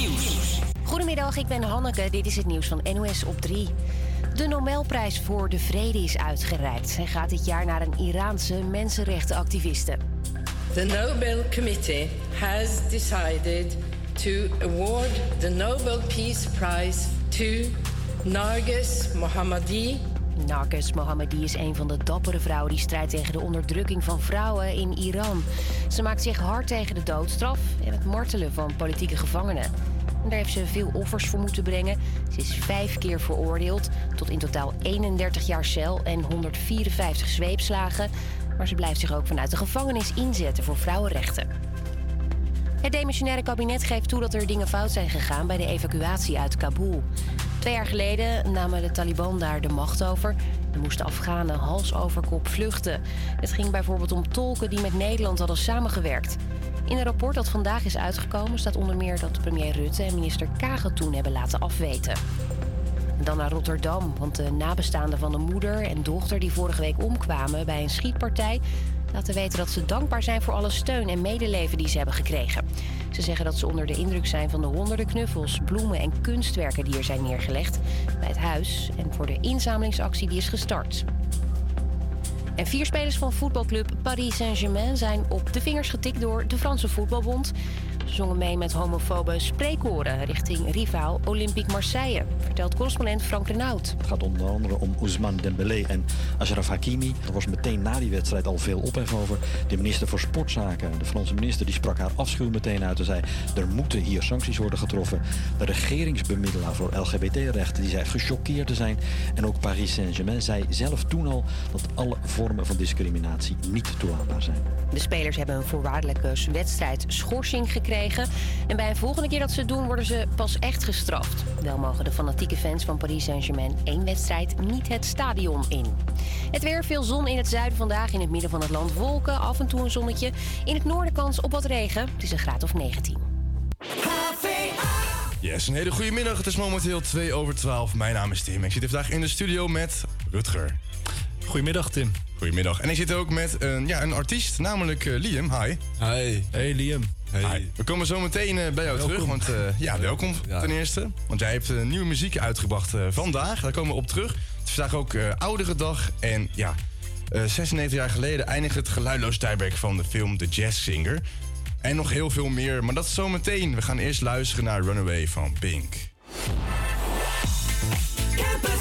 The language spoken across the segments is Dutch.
Nieuws. Goedemiddag, ik ben Hanneke. Dit is het nieuws van NOS op 3. De Nobelprijs voor de Vrede is uitgereikt. Hij gaat dit jaar naar een Iraanse mensenrechtenactiviste. The Nobel Committee has decided to award the Nobel Peace Prize to Narges Mohammadi. Narges Mohammadi is een van de dappere vrouwen die strijdt tegen de onderdrukking van vrouwen in Iran. Ze maakt zich hard tegen de doodstraf en het martelen van politieke gevangenen. Daar heeft ze veel offers voor moeten brengen. Ze is vijf keer veroordeeld tot in totaal 31 jaar cel en 154 zweepslagen. Maar ze blijft zich ook vanuit de gevangenis inzetten voor vrouwenrechten. Het demissionaire kabinet geeft toe dat er dingen fout zijn gegaan bij de evacuatie uit Kabul. Twee jaar geleden namen de Taliban daar de macht over en moesten Afghanen hals over kop vluchten. Het ging bijvoorbeeld om tolken die met Nederland hadden samengewerkt. In een rapport dat vandaag is uitgekomen staat onder meer dat premier Rutte en minister Kagen toen hebben laten afweten. En dan naar Rotterdam, want de nabestaanden van de moeder en dochter die vorige week omkwamen bij een schietpartij laten weten dat ze dankbaar zijn voor alle steun en medeleven die ze hebben gekregen. Ze zeggen dat ze onder de indruk zijn van de honderden knuffels, bloemen en kunstwerken die er zijn neergelegd bij het huis en voor de inzamelingsactie die is gestart. En vier spelers van voetbalclub Paris Saint-Germain zijn op de vingers getikt door de Franse Voetbalbond. Zongen mee met homofobe spreekkoren richting rivaal Olympique Marseille, vertelt correspondent Frank Renaud. Het gaat onder andere om Ousmane Dembélé en Ashraf Hakimi. Er was meteen na die wedstrijd al veel ophef over. De minister voor Sportzaken, de Franse minister, die sprak haar afschuw meteen uit en zei... er moeten hier sancties worden getroffen. De regeringsbemiddelaar voor LGBT-rechten die zei gechoqueerd te zijn. En ook Paris Saint-Germain zei zelf toen al dat alle vormen van discriminatie niet toelaatbaar zijn. De spelers hebben een voorwaardelijke wedstrijd schorsing gekregen. En bij een volgende keer dat ze het doen, worden ze pas echt gestraft. Wel mogen de fanatieke fans van Paris Saint-Germain één wedstrijd niet het stadion in. Het weer, veel zon in het zuiden vandaag. In het midden van het land wolken, af en toe een zonnetje. In het noorden kans op wat regen. Het is een graad of 19. Yes, een hele goede middag. Het is momenteel 2 over 12. Mijn naam is Tim. Ik zit vandaag in de studio met Rutger. Goedemiddag, Tim. Goedemiddag. En ik zit ook met een, ja, een artiest, namelijk uh, Liam. Hi. Hi. Hey, Liam. Hey. We komen zo meteen uh, bij jou welkom. terug. Want uh, ja, welkom Ja. ten eerste. Want jij hebt nieuwe muziek uitgebracht vandaag. Daar komen we op terug. Het is vandaag ook oudere dag. En ja, 96 jaar geleden eindigt het geluidloos tijdperk van de film The Jazz Singer. En nog heel veel meer. Maar dat is zo meteen. We gaan eerst luisteren naar Runaway van Pink. Campus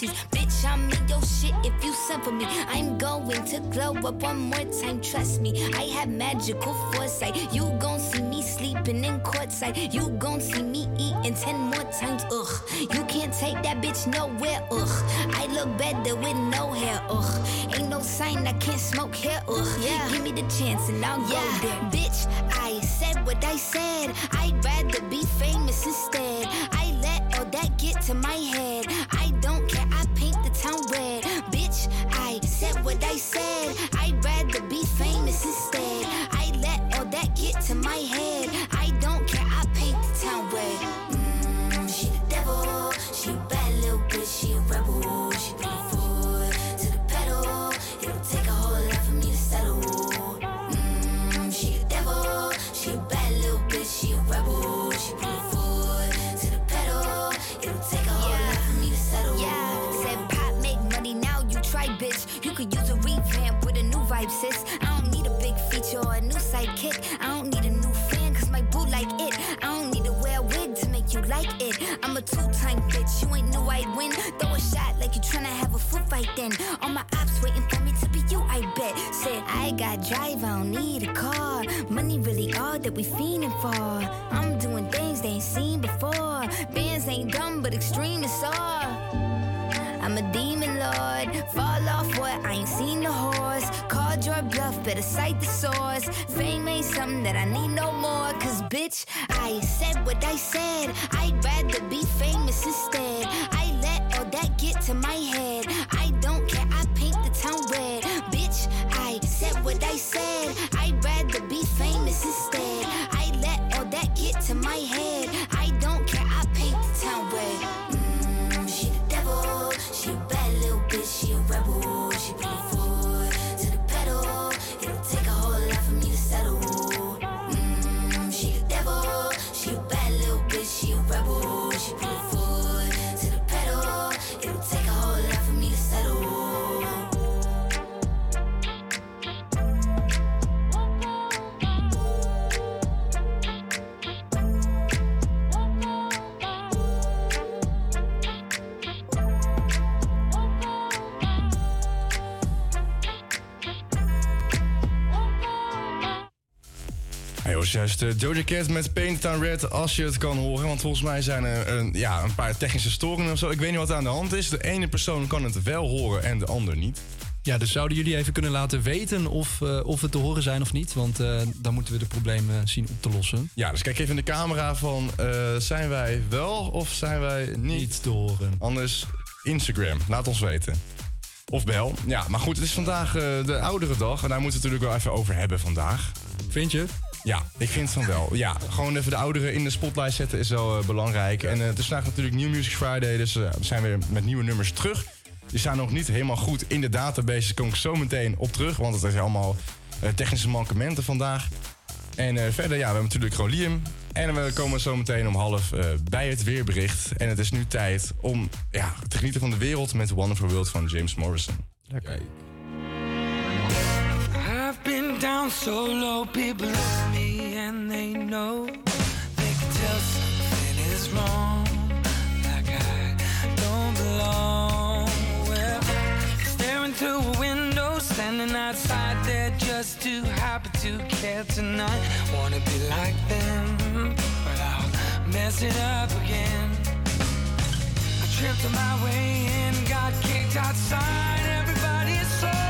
penalties. Bitch, I'm in your shit if you send for me. I'm going to glow up one more time, trust me. I have magical foresight. You gon' see me sleeping in courtside. You gon' see me eating ten more times, ugh. You can't take that bitch nowhere, ugh. I look better with no hair, ugh. Ain't no sign I can't smoke hair, ugh. Yeah. Give me the chance and I'll go there. Bitch, I said what I said. I'd rather be famous instead. I let all that get to my head. That we fiending for. I'm doing things they ain't seen before. Bands ain't dumb, but extreme is all. I'm a demon lord. Fall off what? I ain't seen the horse. Called your bluff, better cite the source. Fame ain't something that I need no more. Cause bitch, I said what I said. Was juist uh, Doja Cat met Paint Town Red, als je het kan horen. Want volgens mij zijn er een, ja, een paar technische storingen of zo. Ik weet niet wat er aan de hand is. De ene persoon kan het wel horen en de ander niet. Ja, dus zouden jullie even kunnen laten weten of, eh, of we te horen zijn of niet? Want eh, dan moeten we de problemen zien op te lossen. Ja, dus kijk even in de camera van... eh, zijn wij wel of zijn wij niet, Niet te horen. Anders Instagram, laat ons weten. Of bel. Ja, maar goed, het is vandaag eh, de oudere dag. En daar moeten we het natuurlijk wel even over hebben vandaag. Vind je? Ja, ik vind van wel. Ja, gewoon even de ouderen in de spotlight zetten is wel eh, belangrijk. En eh, het is vandaag natuurlijk New Music Friday, dus eh, we zijn weer met nieuwe nummers terug. Die staan nog niet helemaal goed in de database, daar kom ik zo meteen op terug, want het zijn allemaal eh, technische mankementen vandaag. En verder, ja, we hebben natuurlijk gewoon Liam. En we komen zo meteen om half bij het weerbericht. En het is nu tijd om ja, te genieten van de wereld met Wonderful World van James Morrison. Lekker. Down so low, people look me and they know they can tell something is wrong, like I don't belong. Well, staring through a window, standing outside there just too happy to care tonight. Wanna be like them, but I'll mess it up again. I tripped on my way in, got kicked outside. Everybody is so.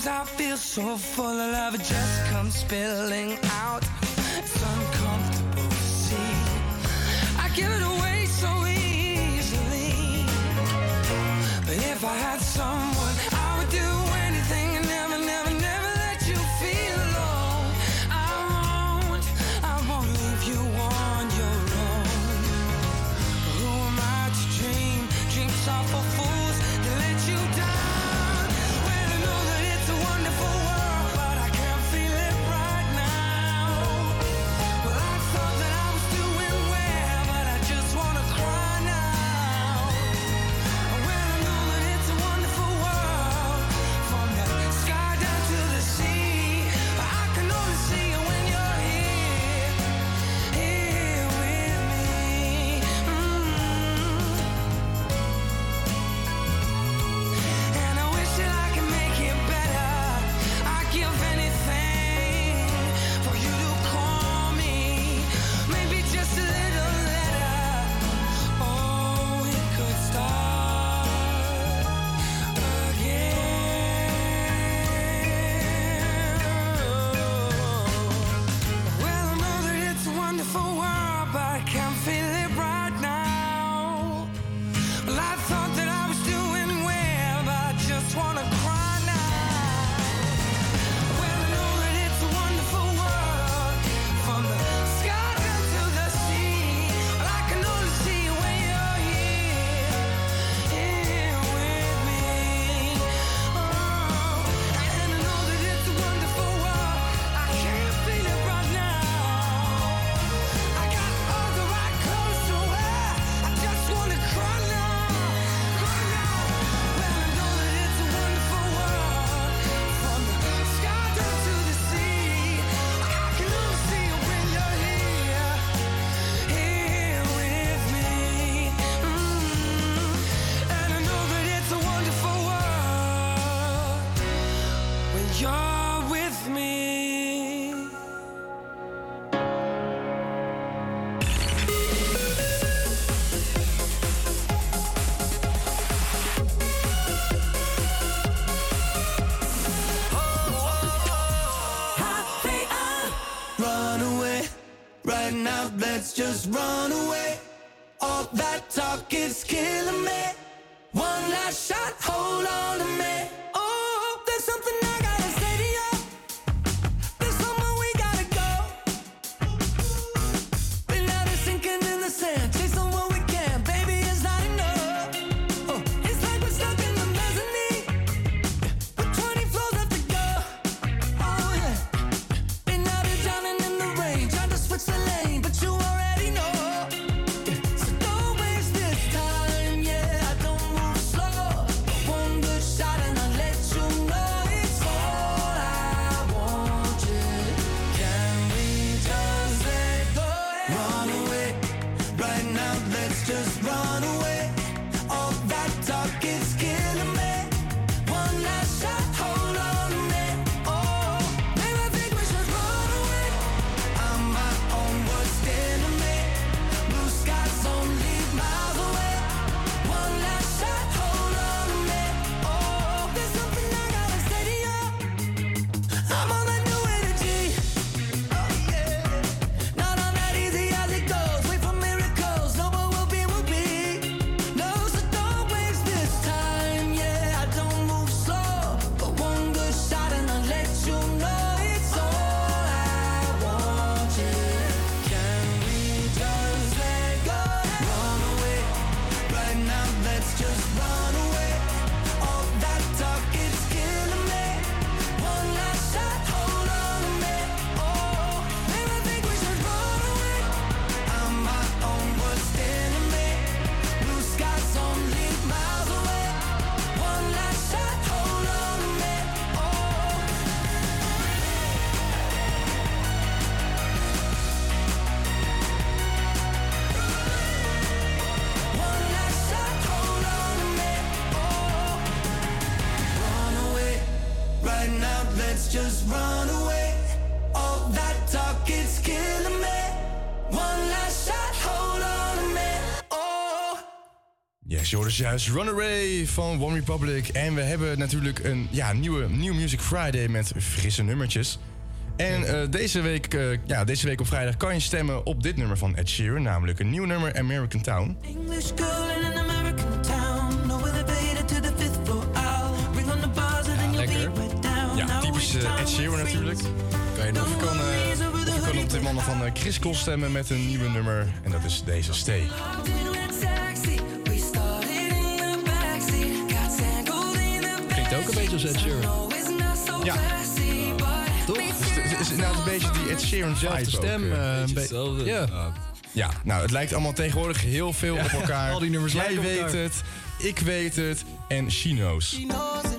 Sometimes I feel so full of love, it just comes spilling out. It's uncomfortable to see. I give it away. run. juist Runaway van One Republic. En we hebben natuurlijk een ja, nieuwe New Music Friday met frisse nummertjes. En eh, deze, week, eh, ja, deze week op vrijdag kan je stemmen op dit nummer van Ed Sheeran, namelijk een nieuw nummer American Town. English girl in American town. To the fifth floor. Ring on the bars and you'll be. Ja, typisch eh, Ed Sheeran natuurlijk. Kan je, nog je kan, op de mannen van Chris stemmen met een nieuwe nummer. En dat is deze Stay. Bezos Sheeran. Ja. Toch? Het is, een beetje die Ed Sheeran Zelfde stem. Eh, eh, ja. Ja, nou, het lijkt allemaal tegenwoordig heel veel op elkaar. Al die nummers Jij weet het, ik weet het en Chino's. She knows.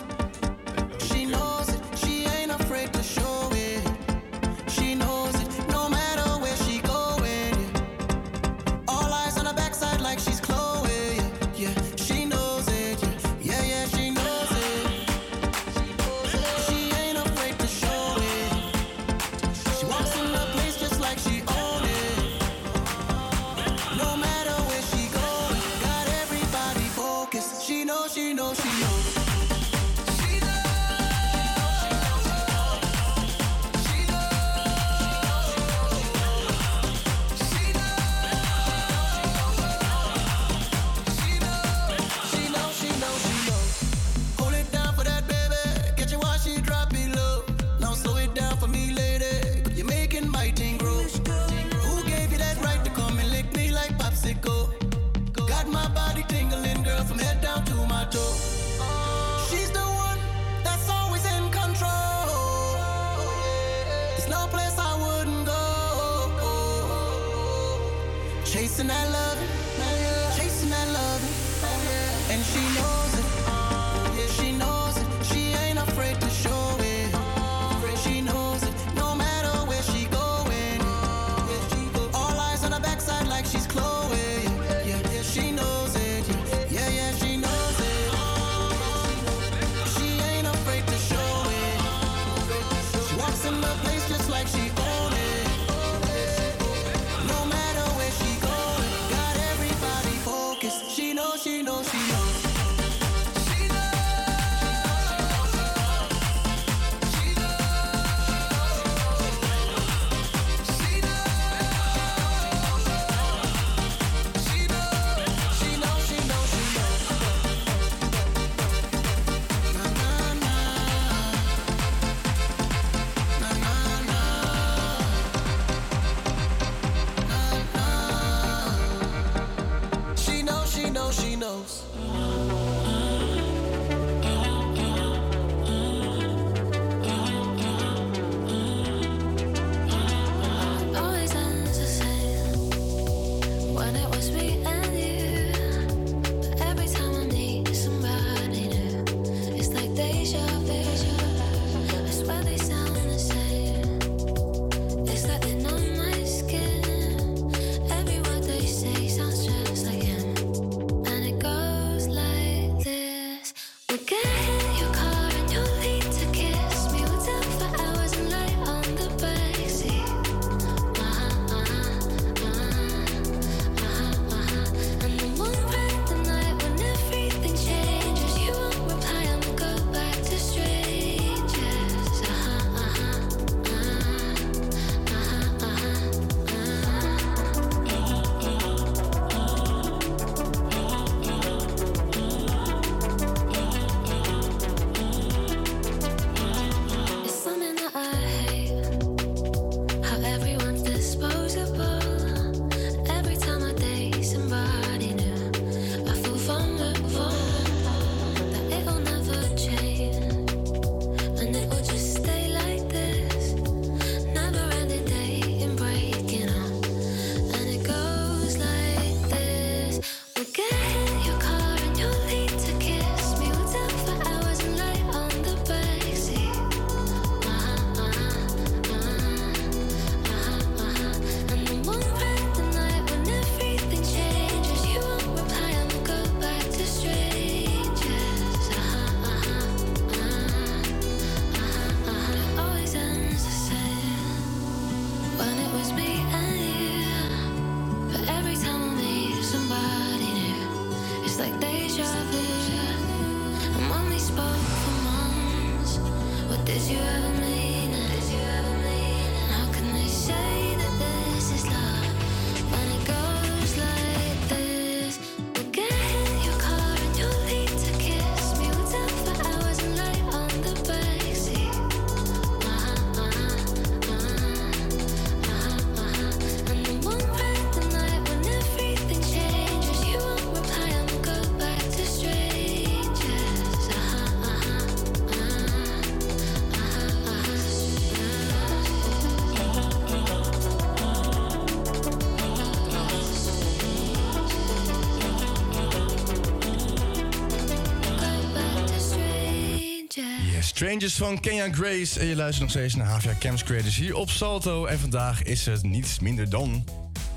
Strangers van Kenya Grace. En je luistert nog steeds naar Havia Camps Creators hier op Salto. En vandaag is het niets minder dan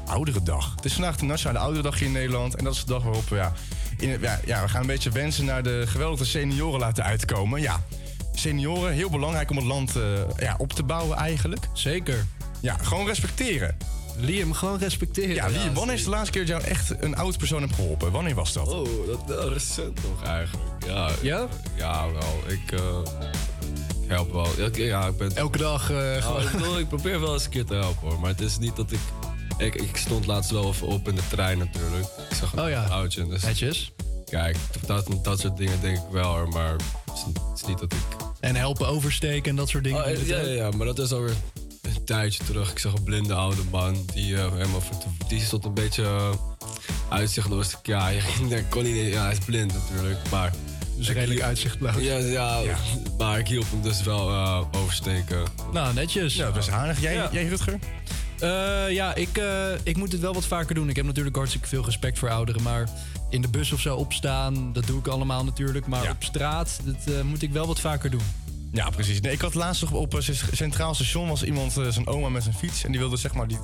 Ouderendag. Het is vandaag de Nationale Ouderendag hier in Nederland. En dat is de dag waarop we, ja, in ja, we gaan een beetje wensen naar de geweldige senioren laten uitkomen. Ja, senioren, heel belangrijk om het land eh, ja, op te bouwen eigenlijk. Zeker. Ja, gewoon respecteren. Liam, gewoon respecteren. Ja, Liam, wanneer is de laatste keer dat jou echt een oud persoon hebt geholpen? Wanneer was dat? Oh, dat, dat recent nog eigenlijk. Ja, Ja? ja wel. Ik, eh, ik help wel. Ja, ik- ja, ik ben... Elke dag eh, Nou, gewoon... ik, bedoel, ik probeer wel eens een keer te helpen hoor. Maar het is niet dat ik... Ik, ik stond laatst wel even op in de trein natuurlijk. Ik zag een Oh ja. oudje. Dus Netjes. kijk, dat, dat soort dingen denk ik wel hoor. Maar het is, het is niet dat ik... En helpen oversteken en dat soort dingen. Oh, ja, ja, ja, maar dat is alweer een tijdje terug. Ik zag een blinde oude man. Die, eh, helemaal, die stond een beetje uh, uitzichtloos. Ja, ik kon niet... Ja, hij is blind natuurlijk. Maar... Dus ik redelijk uitzichtloos. Ja, ja, maar ik hielp hem dus wel eh, oversteken. Nou, netjes. Ja, is aardig. Jij, Ja. jij Rutger? Eh, ja, ik, eh, ik moet het wel wat vaker doen. Ik heb natuurlijk hartstikke veel respect voor ouderen. Maar in de bus of zo opstaan, dat doe ik allemaal natuurlijk. Maar Ja. op straat, dat eh, moet ik wel wat vaker doen. Ja, precies. Nee, ik had laatst nog op een centraal station was iemand, eh, zijn oma met zijn fiets. En die wilde zeg maar, die,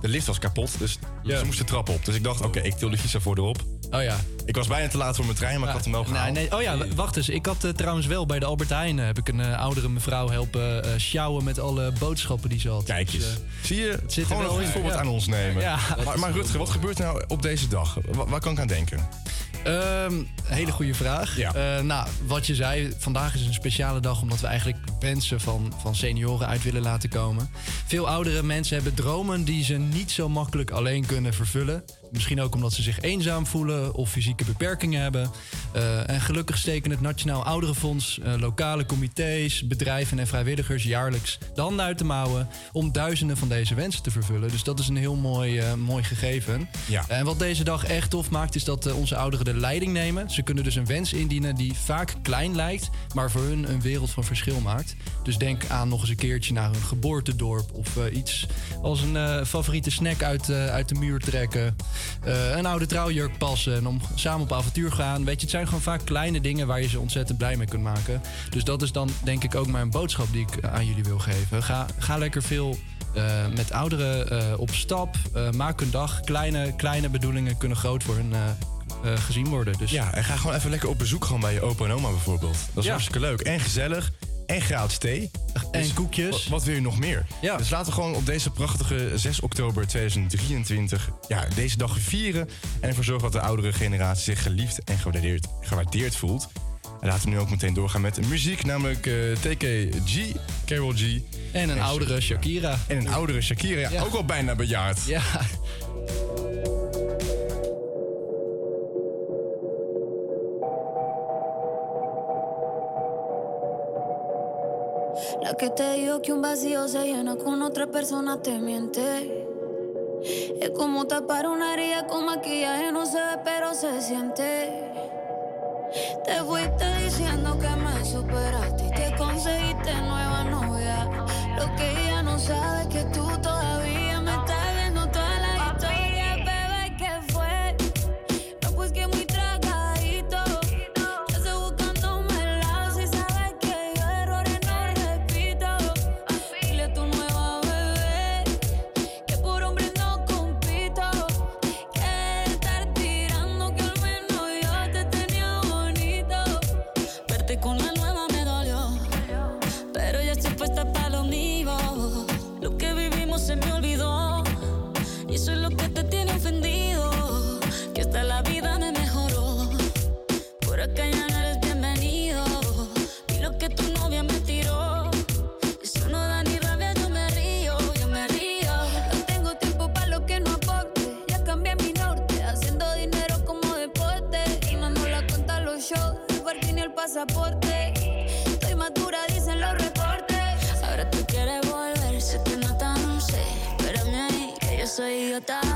de lift was kapot. Dus Ja. ze moest de trap op. Dus ik dacht, oké, ik til de fiets ervoor erop. Oh ja. Ik was bijna te laat voor mijn trein, maar ik had hem wel Nee, gehaald. nee, oh ja, wacht eens. Ik had eh, trouwens wel bij de Albert Heijn... eh, heb ik een eh, oudere mevrouw helpen eh sjouwen met alle boodschappen die ze had. Kijk eens. Dus, eh, Zie je, zit er gewoon wel een voorbeeld ja. aan ons nemen. Maar, maar Rutger, wat gebeurt er nou op deze dag? Wa- waar kan ik aan denken? Ehm, hele goede vraag. Ja. Eh, nou, wat je zei, vandaag is een speciale dag omdat we eigenlijk wensen van, van senioren uit willen laten komen. Veel oudere mensen hebben dromen die ze niet zo makkelijk alleen kunnen vervullen. Misschien ook omdat ze zich eenzaam voelen of fysieke beperkingen hebben. Eh, en gelukkig steken het Nationaal Ouderenfonds, eh, lokale comité's, bedrijven en vrijwilligers jaarlijks de handen uit de mouwen om duizenden van deze wensen te vervullen. Dus dat is een heel mooi, eh, mooi gegeven. Ja. En wat deze dag echt tof maakt, is dat onze ouderen de leiding nemen. Ze kunnen dus een wens indienen die vaak klein lijkt, maar voor hun een wereld van verschil maakt. Dus denk aan nog eens een keertje naar hun geboortedorp of iets als een favoriete snack uit, uit de muur trekken. Eh, een oude trouwjurk passen en om samen op avontuur gaan. Weet je, het zijn gewoon vaak kleine dingen waar je ze ontzettend blij mee kunt maken. Dus dat is dan denk ik ook mijn boodschap die ik aan jullie wil geven. Ga, ga lekker veel eh, met ouderen eh, op stap. Maak een dag. Kleine, kleine bedoelingen kunnen groot voor hun gezien worden. Dus Ja, en ga gewoon even lekker op bezoek gewoon bij je opa en oma bijvoorbeeld. Dat is Ja. hartstikke leuk. En gezellig. En gratis thee. en Dus koekjes. Wat, wil je nog meer? Ja. Dus laten we gewoon op deze prachtige 6 oktober 2023 ja, deze dag vieren. En ervoor zorgen dat de oudere generatie zich geliefd en gewaardeerd, gewaardeerd voelt. En laten we nu ook meteen doorgaan met muziek, namelijk eh, TKG, Carol G. En een oudere Shakira. En een oudere Shakira, ja, Ja. ook al bijna bejaard. Ja. La que te dijo que un vacío se llena con otra persona te miente. Es como tapar una herida con maquillaje, no se ve, pero se siente. Te fuiste diciendo que me superaste y que conseguiste nueva novia. Lo que ella no sabe es que tú todavía yo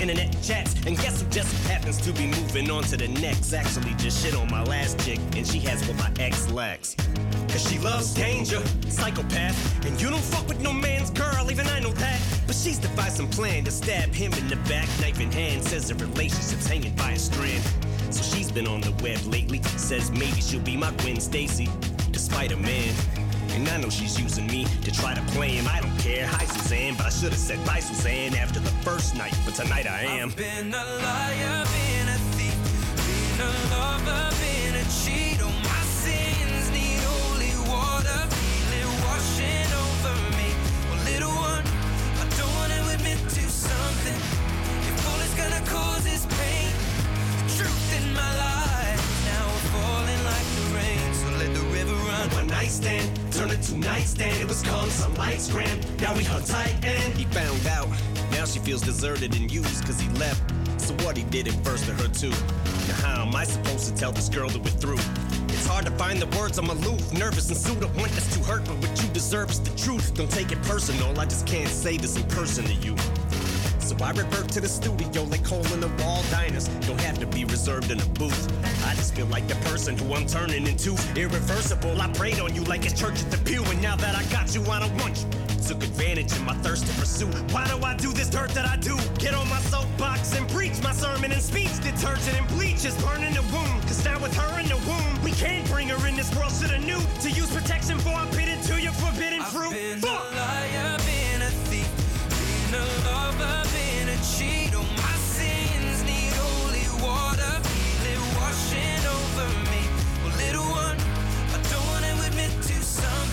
internet chats. And guess who just happens to be moving on to the next? Actually, just shit on my last chick, and she has what my ex lacks. Cause she loves danger, psychopath. And you don't fuck with no man's girl, even I know that. But she's devised some plan to stab him in the back, knife in hand. Says the relationship's hanging by a strand. So she's been on the web lately. Says maybe she'll be my Gwen Stacy, despite a man. And I know she's using me to try to play him. I don't Hi, Suzanne, but I should have said bye, Suzanne, after the first night. But tonight I am. Been a liar, been a thief, been a lover, been One turn it to nightstand. It was called some lights gram. Now we hung tight and he found out. Now she feels deserted and used cause he left. So what he did it first to her too. Now how am I supposed to tell this girl that we're through? It's hard to find the words, I'm aloof, nervous and sued. I want us to hurt, but what you deserve is the truth. Don't take it personal, I just can't say this in person to you. So I revert to the studio like hole in the wall diners. Don't have to be reserved in a booth. I just feel like the person who I'm turning into. Irreversible, I prayed on you like it's church at the pew. And now that I got you, I don't want you. Took advantage of my thirst to pursue. Why do I do this dirt that I do? Get on my soapbox and preach my sermon and speech. Detergent and bleach is burning the wound. Cause now with her in the womb, we can't bring her in this world. to the new. to use protection for I bid to your forbidden fruit. Fuck!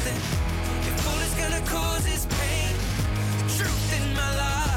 Something. If all it's gonna cause is pain, the truth in my life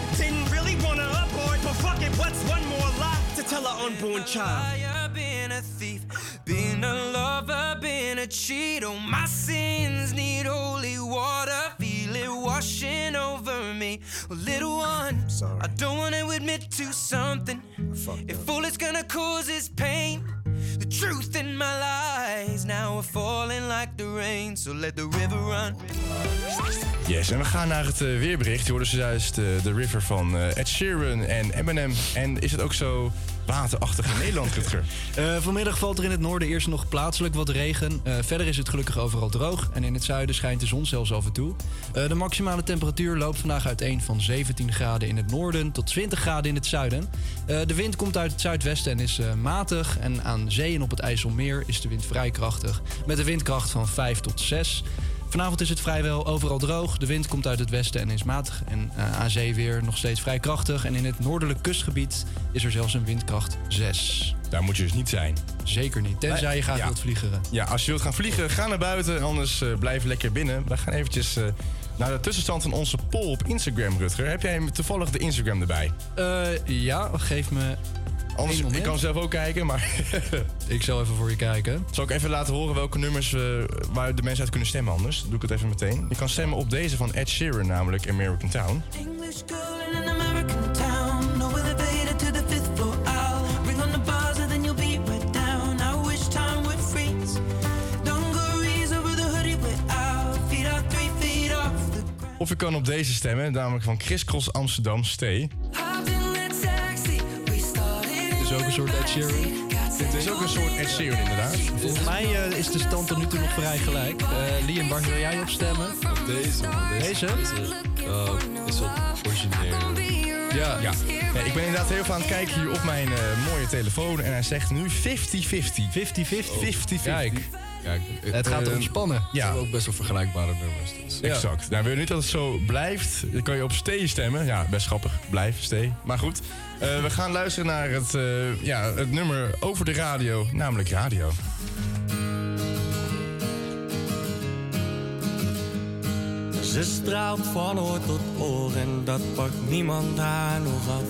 Tell an unborn child? liar, been a thief, been a lover, been a cheat. Oh, my sins need holy water, feel it washing over me. Well, little one, I don't want to admit to something. If all it's gonna cause is pain, the truth in my lies now are falling like the rain. So let the river run. Yes, en we gaan naar het eh, weerbericht. Je hoorde zojuist uh, de river van eh, Ed Sheeran en Eminem. En is het ook zo waterachtig in Nederland, Rutger? Eh, vanmiddag valt er in het noorden eerst nog plaatselijk wat regen. Eh, verder is het gelukkig overal droog. En in het zuiden schijnt de zon zelfs af en toe. Eh, de maximale temperatuur loopt vandaag uiteen van 17 graden in het noorden tot 20 graden in het zuiden. Eh, de wind komt uit het zuidwesten en is eh, matig. En aan zee en op het IJsselmeer is de wind vrij krachtig. Met een windkracht van 5 tot 6. Vanavond is het vrijwel overal droog. De wind komt uit het westen en is matig. En eh, aan zee weer nog steeds vrij krachtig. En in het noordelijk kustgebied is er zelfs een windkracht 6. Daar moet je dus niet zijn. Zeker niet. Tenzij je graag Ja. wilt vliegeren. Ja, als je wilt gaan vliegen, ga naar buiten. Anders eh, blijf lekker binnen. We gaan eventjes eh, naar de tussenstand van onze poll op Instagram, Rutger. Heb jij toevallig de Instagram erbij? Eh, ja, geef me. Anders, ik kan zelf ook kijken, maar... ik zal even voor je kijken. Zal ik even laten horen welke nummers eh, waar de mensen uit kunnen stemmen anders? Doe ik het even meteen. Je kan stemmen op deze van Ed Sheeran, namelijk American Town. English girl in an American town. No elevator to the fifth floor. I'll ring on the buzzer, then you'll be right down. I wish time would freeze. Dungarees over the hoodie without feet out three feet off the Of je kan op deze stemmen, namelijk van Chris Cross Amsterdam, Stay. Een soort Ed Sheeran. Dit is ook een soort Ed Sheeran, inderdaad. Volgens mij eh, is de stand tot nu toe nog vrij gelijk. Eh Liam, waar wil jij op stemmen? Deze, man. Deze? Oh, is wat origineel. Ja. Ja. Nee, ik ben inderdaad heel veel aan het kijken hier op mijn eh, mooie telefoon. En hij zegt nu 50-50. 50-50. 50-50. Kijk. Kijk, Het gaat eh, erom spannen. Ja. ook best wel vergelijkbare nummers. Dus. Exact. Nou, wil je niet dat het zo blijft, dan kan je op Stay stemmen. Ja, best grappig. Blijf, Stay. Maar goed, eh, we gaan luisteren naar het, eh, ja, het nummer over de radio, namelijk radio. Ze straalt van oor tot oor en dat pakt niemand haar nog af.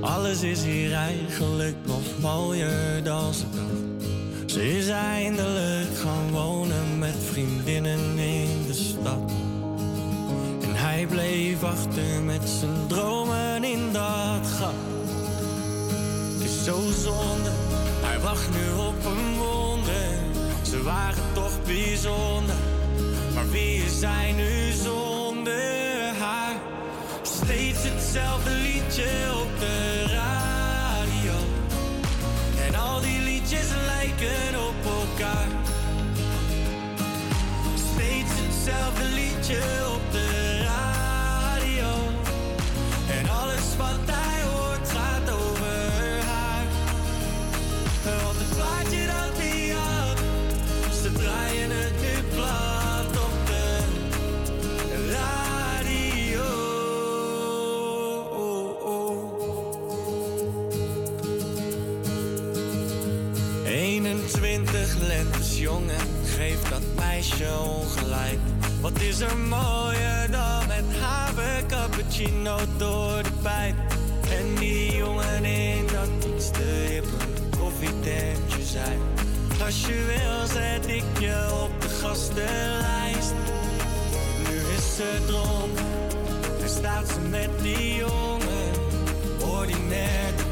Alles is hier eigenlijk nog mooier dan ze dacht. Ze is eindelijk gaan wonen met vriendinnen in de stad. En hij bleef achter met zijn dromen in dat gat. Het is zo zonde, hij wacht nu op een wonder. Ze waren toch bijzonder. Maar wie is nu zonder haar? Steeds hetzelfde liedje op de radio. En al die liedjes lijken op elkaar. Steeds hetzelfde liedje op de Wat is er mooier dan met haver cappuccino door de pijp? En die jongen in dat iets te hippe koffietentje zei. Als je wil zet ik je op de gastenlijst. Nu is ze dronken en staat ze met die jongen. Ordinair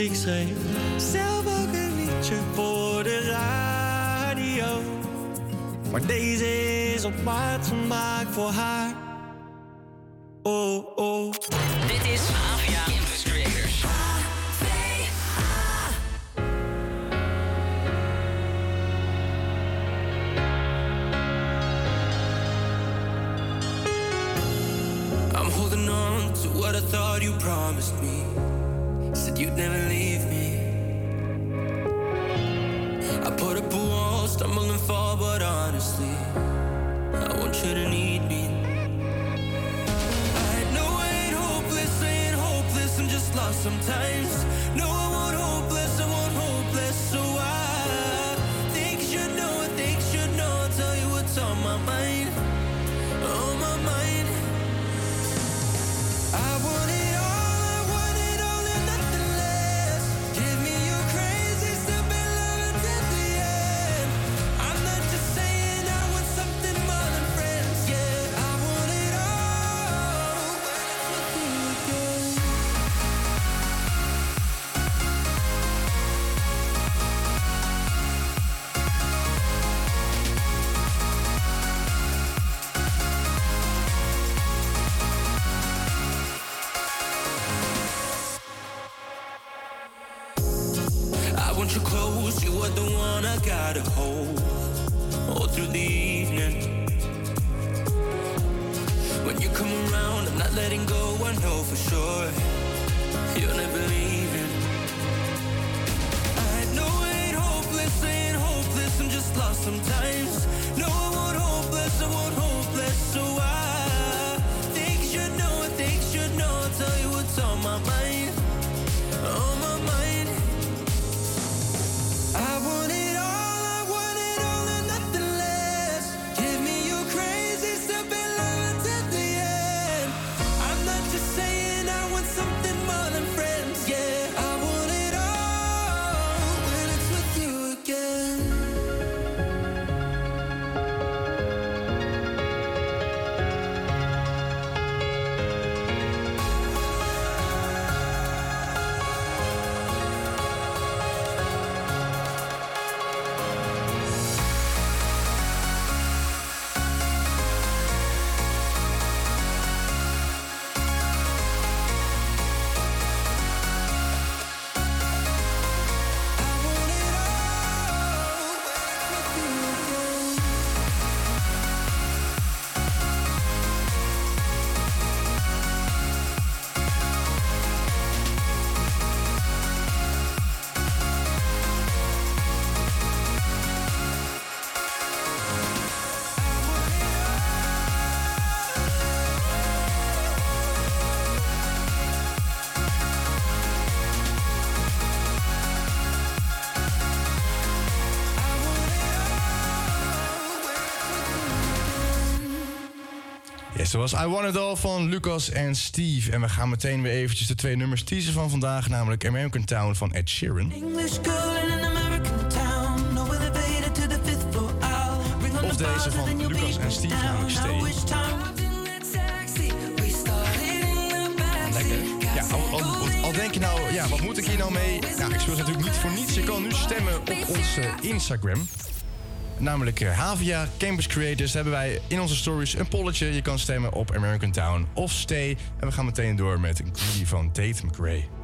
ik schreef zelf ook een liedje voor de radio. Maar deze is op maat gemaakt voor haar. I want you to need me. I know I ain't hopeless, ain't hopeless, I'm just lost sometimes. No, I won't. zoals I Want It All van Lucas en Steve. En we gaan meteen weer eventjes de twee nummers teasen van vandaag. Namelijk American Town van Ed Sheeran. Of deze van Lucas en Steve, namelijk Steve. Ja, al, al, al, denk je nou, ja, wat moet ik hier nou mee? Nou, ik speel ze natuurlijk niet voor niets. Je kan nu stemmen op onze Instagram namelijk eh, Havia Campus Creators, hebben wij in onze stories een polletje. Je kan stemmen op American Town of Stay. En we gaan meteen door met een Greedy van Tate McRae.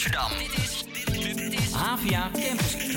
Amsterdam. Dit is, dit, Campus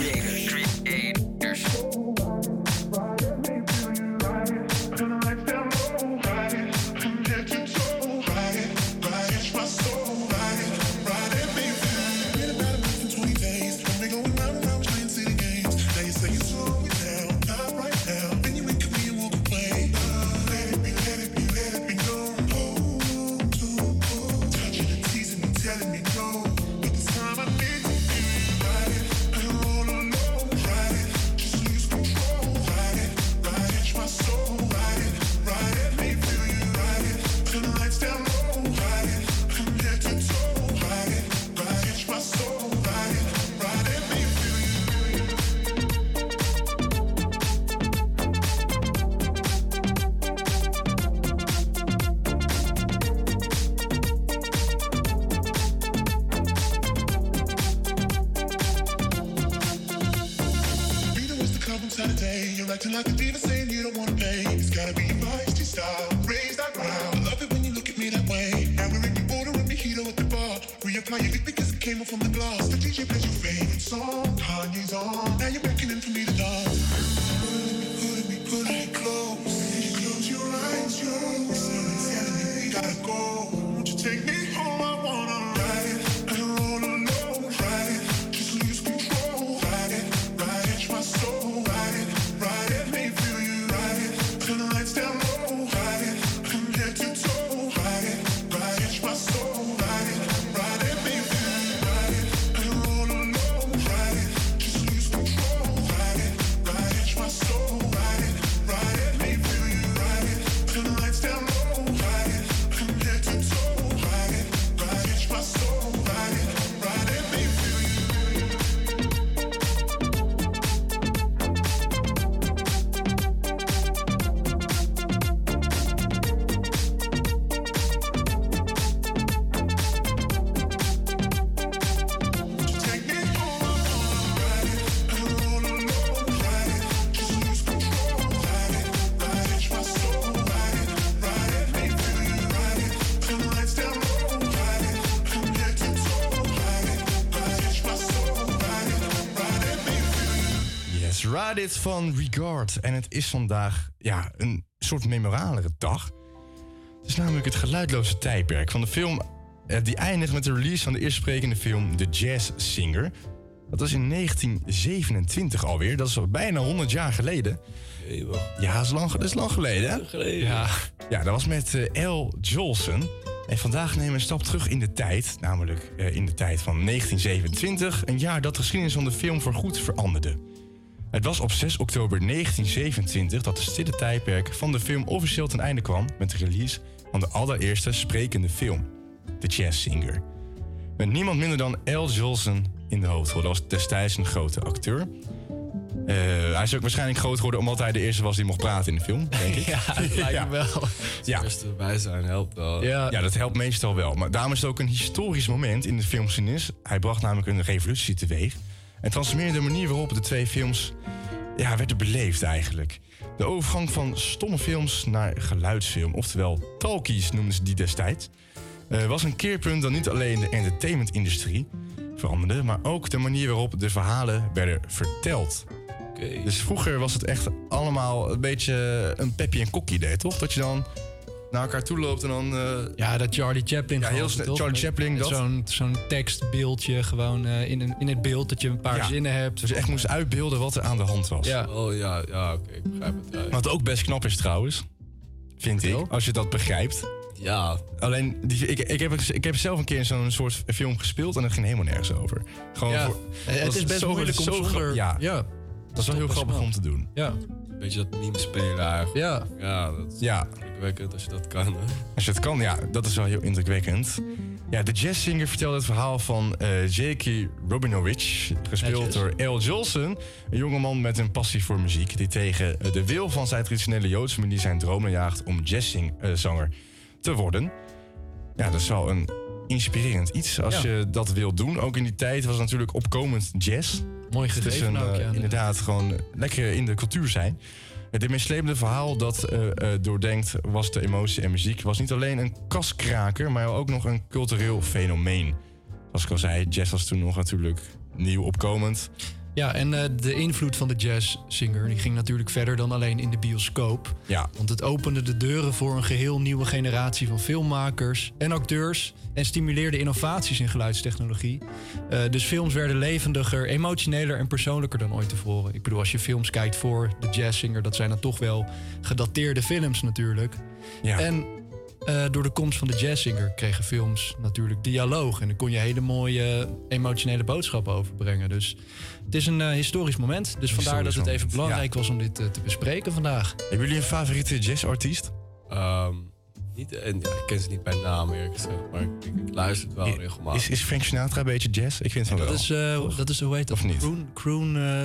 Van Regard. En het is vandaag ja, een soort memoralere dag. Het is namelijk het geluidloze tijdperk van de film... eh, die eindigt met de release van de eerst sprekende film The Jazz Singer. Dat was in 1927 alweer. Dat is al bijna 100 jaar geleden. Ja, dat is lang, dat is lang geleden, hè? Ja. ja, dat was met eh, L. Jolson. En vandaag nemen we een stap terug in de tijd. Namelijk eh, in de tijd van 1927. Een jaar dat de geschiedenis van de film voorgoed veranderde. Het was op 6 oktober 1927 dat de stille tijdperk van de film officieel ten einde kwam met de release van de allereerste sprekende film, The Jazz Singer. Met niemand minder dan L. Jolson in de hoofdrol. Dat was destijds een grote acteur. Eh, hij is ook waarschijnlijk groot geworden omdat hij de eerste was die mocht praten in de film, denk ik. Ja, dat lijkt me wel. Ja. Eerst erbij zijn helpt wel. Ja. dat helpt meestal wel. Maar daarom is het ook een historisch moment in de filmgeschiedenis. Hij bracht namelijk een revolutie teweeg. En transformeerde de manier waarop de twee films ja, werden beleefd eigenlijk. De overgang van stomme films naar geluidsfilm, oftewel talkies noemden ze die destijds, eh, was een keerpunt dat niet alleen de entertainmentindustrie veranderde, maar ook de manier waarop de verhalen werden verteld. Dus vroeger was het echt allemaal een beetje een Peppy en Kokkie idee, toch? Dat je dan naar elkaar toe loopt en dan... eh, Ja, dat Charlie Chaplin. Ja, heel snel. Charlie Chaplin, dat. Zo'n zo'n tekstbeeldje gewoon eh, in, een, in het beeld dat je een paar Ja. zinnen hebt. Dus je echt moest uitbeelden wat er aan de hand was. Ja. Oh ja, ja oké, ik begrijp het. Ja. Wat ook best knap is trouwens, vind ik, als je dat begrijpt. Ja. Alleen, die, ik, ik, heb, ik heb zelf een keer zo'n soort film gespeeld en dat ging helemaal nergens over. Gewoon Ja. voor, Eh, het is best zo- moeilijk om zo zonder- Ja, ja. dat is wel heel grappig om te doen. Ja. Beetje dat meme spelen eigenlijk. Ja. Ja, dat Ja. Indrukwekkend als je dat kan. Hè? Als je het kan, ja, dat is wel heel indrukwekkend. Ja, de jazzzinger vertelde het verhaal van eh J.K. Robinovich, gespeeld door L. Jolson. Een jongeman met een passie voor muziek, die tegen eh, de wil van zijn traditionele Joodse familie zijn droom jaagt om jazzzanger te worden. Ja, dat is wel een inspirerend iets als Ja. je dat wilt doen. Ook in die tijd was het natuurlijk opkomend jazz. Mooi Het is gegeven een, ook, eh, ja. inderdaad gewoon lekker in de cultuur zijn. Het meeslepende verhaal dat eh, eh, doordenkt was de emotie en muziek... was niet alleen een kaskraker, maar ook nog een cultureel fenomeen. Zoals ik al zei, jazz was toen nog natuurlijk nieuw opkomend. Ja, en eh, de invloed van de jazzzinger die ging natuurlijk verder dan alleen in de bioscoop. Ja. Want het opende de deuren voor een geheel nieuwe generatie van filmmakers en acteurs. En stimuleerde innovaties in geluidstechnologie. Eh, dus films werden levendiger, emotioneler en persoonlijker dan ooit tevoren. Ik bedoel, als je films kijkt voor de jazzzinger, dat zijn dan toch wel gedateerde films natuurlijk. Ja. En eh, door de komst van de jazzzinger kregen films natuurlijk dialoog. En dan kon je hele mooie emotionele boodschappen overbrengen. Dus het is een eh, historisch moment. Dus vandaar dat het even moment, belangrijk was om dit eh, te bespreken vandaag. Hebben jullie een favoriete jazzartiest? Ehm, niet, en, ja, ik ken ze niet bij naam eerlijk gezegd, maar ik, ik, ik luister het wel regelmatig. Is, is Frank Sinatra een beetje jazz? Ik vind dat wel. is, eh, dat is, hoe heet dat? Of niet? Croon, croon eh,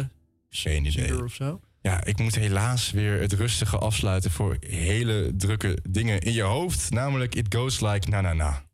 Geen idee. of zo? Ja, ik moet helaas weer het rustige afsluiten voor hele drukke dingen in je hoofd. Namelijk It Goes Like Na Na Na.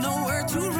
She got nowhere to run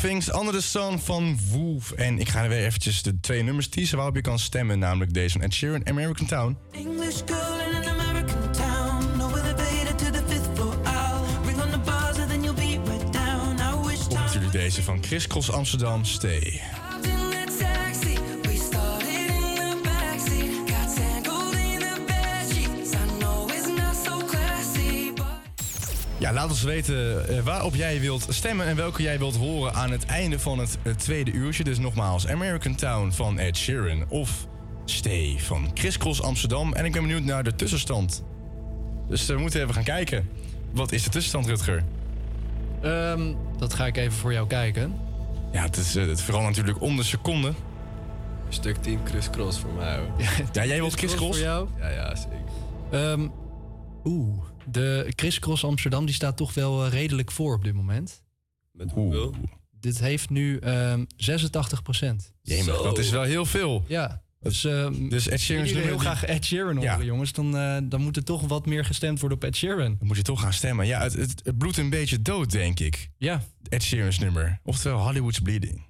Things Under the Sun van Wolf. En ik ga er weer eventjes de twee nummers teasen waarop je kan stemmen. Namelijk deze van Ed Sheeran, American Town. English girl in an American town. No elevator to the fifth floor. I'll ring on the buzzer, then you'll be right down. I wish Of natuurlijk deze van Chris Cross Amsterdam, Stay. Ja, laat ons weten eh, waarop jij wilt stemmen en welke jij wilt horen aan het einde van het eh, tweede uurtje. Dus nogmaals, American Town van Ed Sheeran of Stay van Chris Cross Amsterdam. En ik ben benieuwd naar de tussenstand. Dus eh, we moeten even gaan kijken. Wat is de tussenstand, Rutger? Ehm, dat ga ik even voor jou kijken. Ja, het is het vooral natuurlijk om de seconde. Stuk 10 Chris Cross voor mij hoor. Ja, jij wilt Chris Cross? voor jou? Ja, ja, zeker. Ehm, Oeh, de Chris Cross Amsterdam die staat toch wel eh, redelijk voor op dit moment. Met hoeveel? Dit heeft nu ehm 86 procent. Jemig, dat is wel heel veel. Ja. Dus, ehm Dus Ed Sheeran's jullie heel graag Ed Sheeran horen, Ja. jongens. Dan, eh, dan moet er toch wat meer gestemd worden op Ed Sheeran. Dan moet je toch gaan stemmen. Ja, het, het, het bloedt een beetje dood, denk ik. Ja. Ed Sheeran's nummer. Oftewel Hollywood's Bleeding.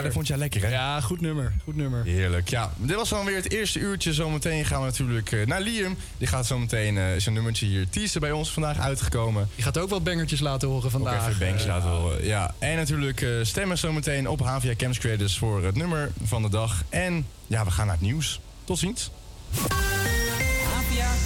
Ja, dat vond jij lekker, hè? Ja, goed nummer. Goed nummer. Heerlijk. Ja, dit was dan weer het eerste uurtje. Zometeen gaan we natuurlijk eh, naar Liam. Die gaat zometeen eh, zijn nummertje hier teasen bij ons vandaag uitgekomen. Je gaat ook wel bangertjes laten horen Ook vandaag. even banks laten horen. Ja, en natuurlijk eh, stemmen zometeen op HVA Camps Creators voor het nummer van de dag. En ja, we gaan naar het nieuws. Tot ziens.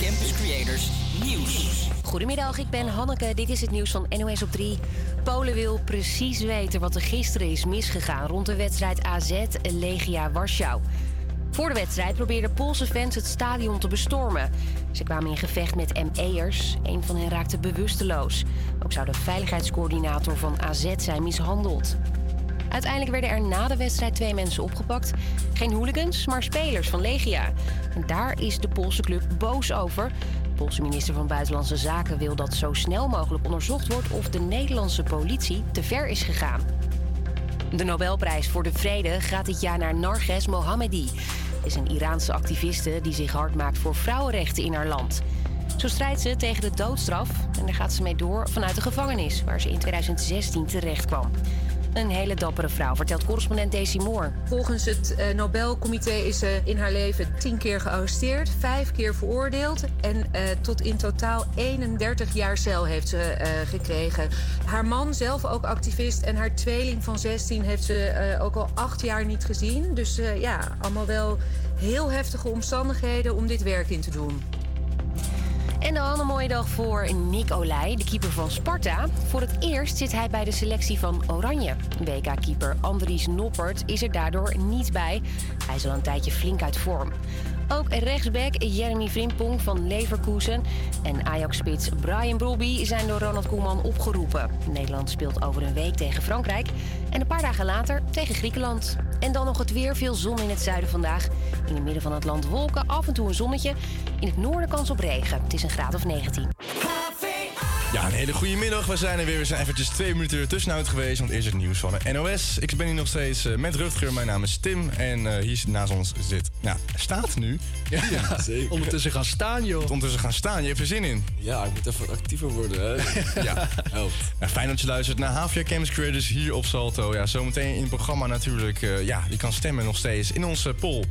Campus Creators Nieuws. Goedemiddag, ik ben Hanneke. Dit is het nieuws van NOS op 3. Polen wil precies weten wat er gisteren is misgegaan rond de wedstrijd AZ Legia Warschau. Voor de wedstrijd probeerden Poolse fans het stadion te bestormen. Ze kwamen in gevecht met ME'ers. Een van hen raakte bewusteloos. Ook zou de veiligheidscoördinator van AZ zijn mishandeld. Uiteindelijk werden er na de wedstrijd twee mensen opgepakt. Geen hooligans, maar spelers van Legia. En daar is de Poolse club boos over. De Poolse minister van Buitenlandse Zaken wil dat zo snel mogelijk onderzocht wordt of de Nederlandse politie te ver is gegaan. De Nobelprijs voor de Vrede gaat dit jaar naar Narges Mohammadi. Is een Iraanse activiste die zich hard maakt voor vrouwenrechten in haar land. Zo strijdt ze tegen de doodstraf en daar gaat ze mee door vanuit de gevangenis... waar ze in 2016 terecht kwam. Een hele dappere vrouw, vertelt correspondent Daisy Moore. Volgens het eh, Nobelcomité is ze in haar leven tien keer gearresteerd, vijf keer veroordeeld en eh, tot in totaal 31 jaar cel heeft ze eh, gekregen. Haar man, zelf ook activist, en haar tweeling van 16 heeft ze ook al acht jaar niet gezien. Dus ja, allemaal wel heel heftige omstandigheden om dit werk in te doen. En dan een mooie dag voor Nick Olij, de keeper van Sparta. Voor het eerst zit hij bij de selectie van Oranje. WK-keeper Andries Noppert is er daardoor niet bij. Hij is al een tijdje flink uit vorm. Ook rechtsback Jeremy Frimpong van Leverkusen en Ajax-spits Brian Brobby zijn door Ronald Koeman opgeroepen. Nederland speelt over een week tegen Frankrijk en een paar dagen later tegen Griekenland. En dan nog het weer, veel zon in het zuiden vandaag. In het midden van het land wolken, af en toe een zonnetje. In het noorden kans op regen. Het is een graad of 19. Ja, een hele goede middag. We zijn er weer. We zijn eventjes twee minuten er tussenuit geweest. Want eerst het nieuws van de NOS. Ik ben hier nog steeds eh, met Rutger. Mijn naam is Tim. En eh, hier naast ons zit... Nou, hij staat nu. Ja, zeker. Ondertussen gaan staan, joh. Ondertussen gaan staan. Je hebt er zin in. Ja, ik moet even actiever worden, hè. Ja. Helpt. Ja, fijn dat je luistert naar Havia Campus Creators hier op Salto. Ja, zometeen in het programma natuurlijk. eh, ja, je kan stemmen nog steeds in onze poll.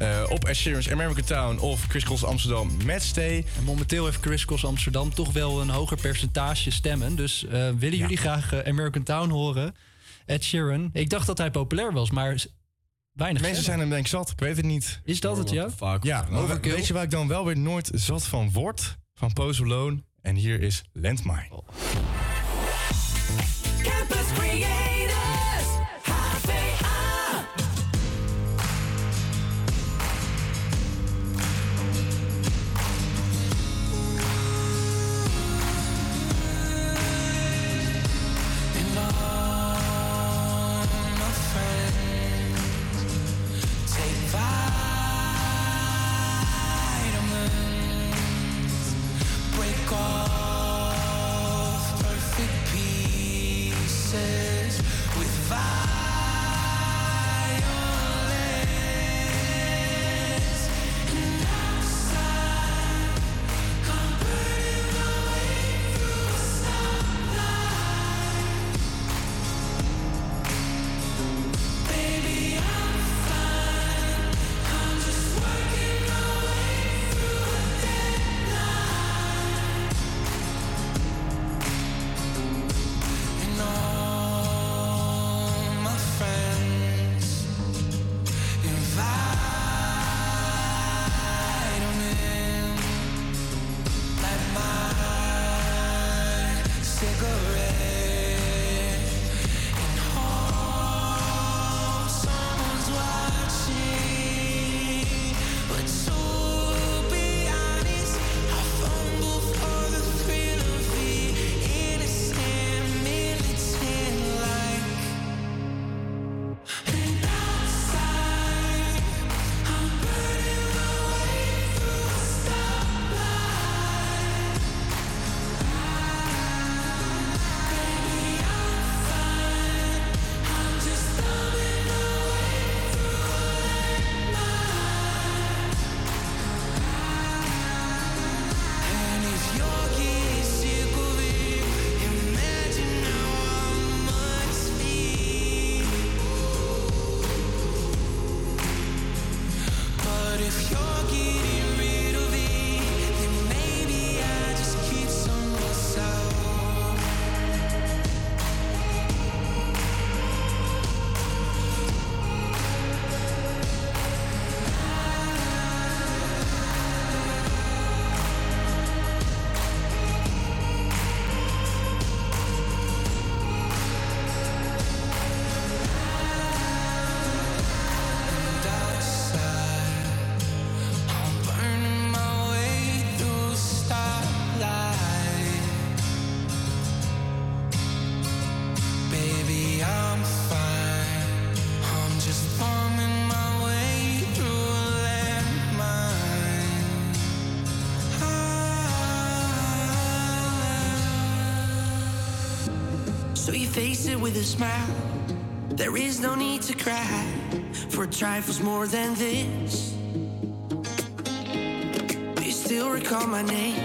Eh, op Ed Sheeran's American Town of Chris Cross Amsterdam met Stay. En momenteel heeft Chris Cross Amsterdam toch wel een hoger percentage stemmen. Dus eh, willen jullie graag eh, American Town horen? Ed Sheeran. Ik dacht dat hij populair was, maar weinig Mensen zijn hem denk ik zat. Ik weet het niet. Is dat het, ja? Vaak. Ja, weet je waar ik dan wel weer nooit zat van word? Van Post Malone. En hier is Landmine. Campus with a smile. There is no need to cry for trifles more than this. Do you still recall my name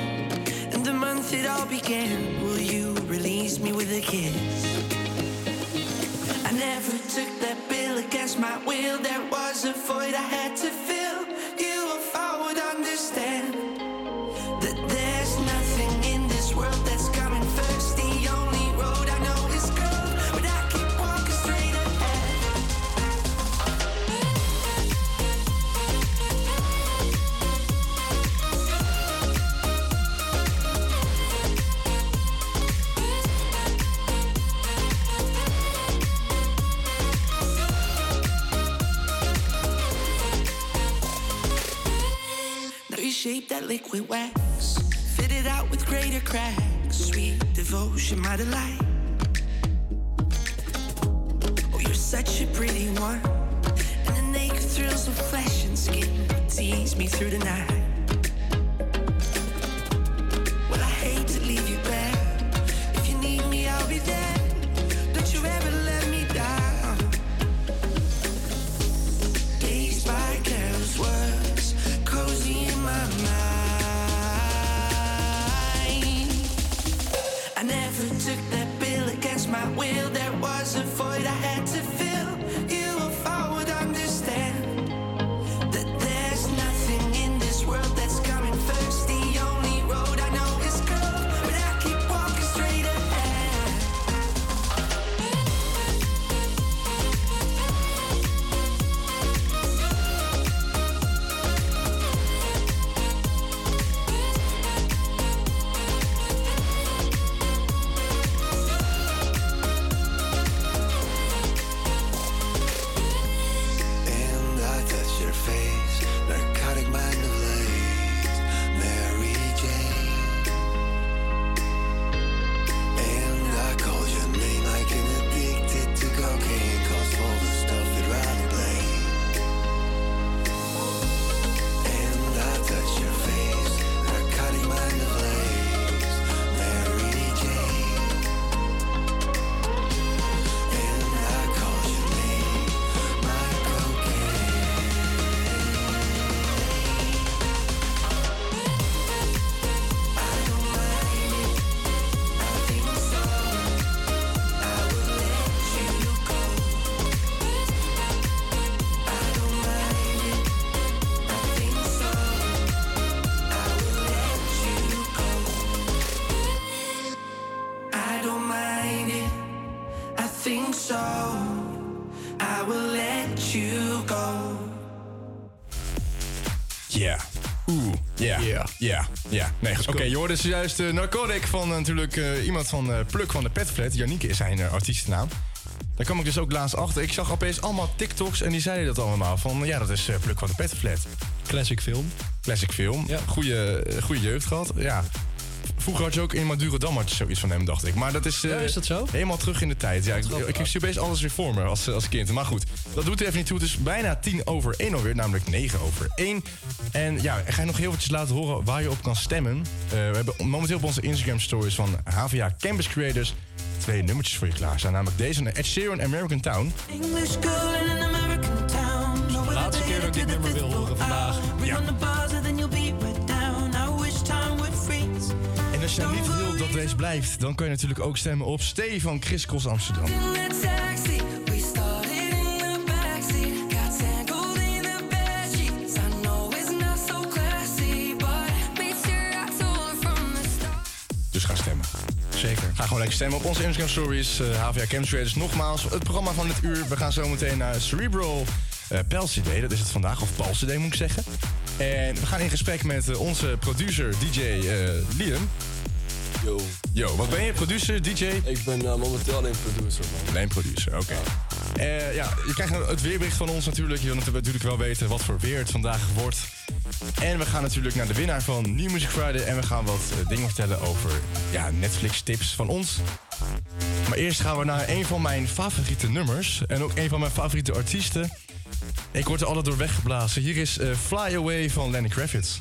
greater cracks. Sweet devotion, my delight. Oké, je hoorde zojuist uh, Narcotic van eh, natuurlijk eh, iemand van Pluk van de Petflat. Janieke is zijn artiestennaam. Daar kwam ik dus ook laatst achter. Ik zag opeens allemaal TikToks en die zeiden dat allemaal. Van ja, dat is Pluk van de Petflat. Classic film. Classic film. Ja. Goeie, goede jeugd gehad. Ja. Vroeger had je ook in Madurodam had je zoiets van hem, dacht ik. Maar dat is, Ja, is dat zo? helemaal terug in de tijd. Ja, ik, ik, ik zie opeens alles weer voor me als, als kind. Maar goed, dat doet er even niet toe. Het is bijna tien over één alweer, namelijk negen over één. En ja, ik ga je nog heel eventjes laten horen waar je op kan stemmen. Eh, we hebben momenteel op onze Instagram stories van HVA Campus Creators twee nummertjes voor je klaarstaan. Namelijk deze van Ed Sheeran American Town. English girl in an American town. Where Laatste keer dat ik dit nummer wil horen vandaag. Ring on the buzzer, then you'll be right down. I wish time would freeze. En als je niet wilt dat deze blijft, dan kun je natuurlijk ook stemmen op Stee van Chris Cross Amsterdam. gewoon lekker stemmen op onze Instagram stories. Eh, uh, HVA Chemtraders nogmaals. Het programma van dit uur. We gaan zo meteen naar Cerebral eh, uh, Day. Dat is het vandaag. Of Palcid moet ik zeggen. En we gaan in gesprek met eh, onze producer DJ Liam. Yo. Yo, wat ben je? Producer, DJ? Ik ben momenteel alleen producer, man. Alleen producer, oké. Eh, ja, je krijgt nou het weerbericht van ons natuurlijk. Je wil natuurlijk wel weten wat voor weer het vandaag wordt. En we gaan natuurlijk naar de winnaar van New Music Friday. En we gaan wat eh, dingen vertellen over ja, Netflix tips van ons. Maar eerst gaan we naar een van mijn favoriete nummers. En ook een van mijn favoriete artiesten. Ik word er altijd door weggeblazen. Hier is eh, Fly Away van Lenny Kravitz.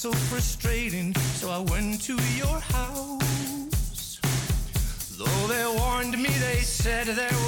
So frustrating. So I went to your house. Though they warned me, they said there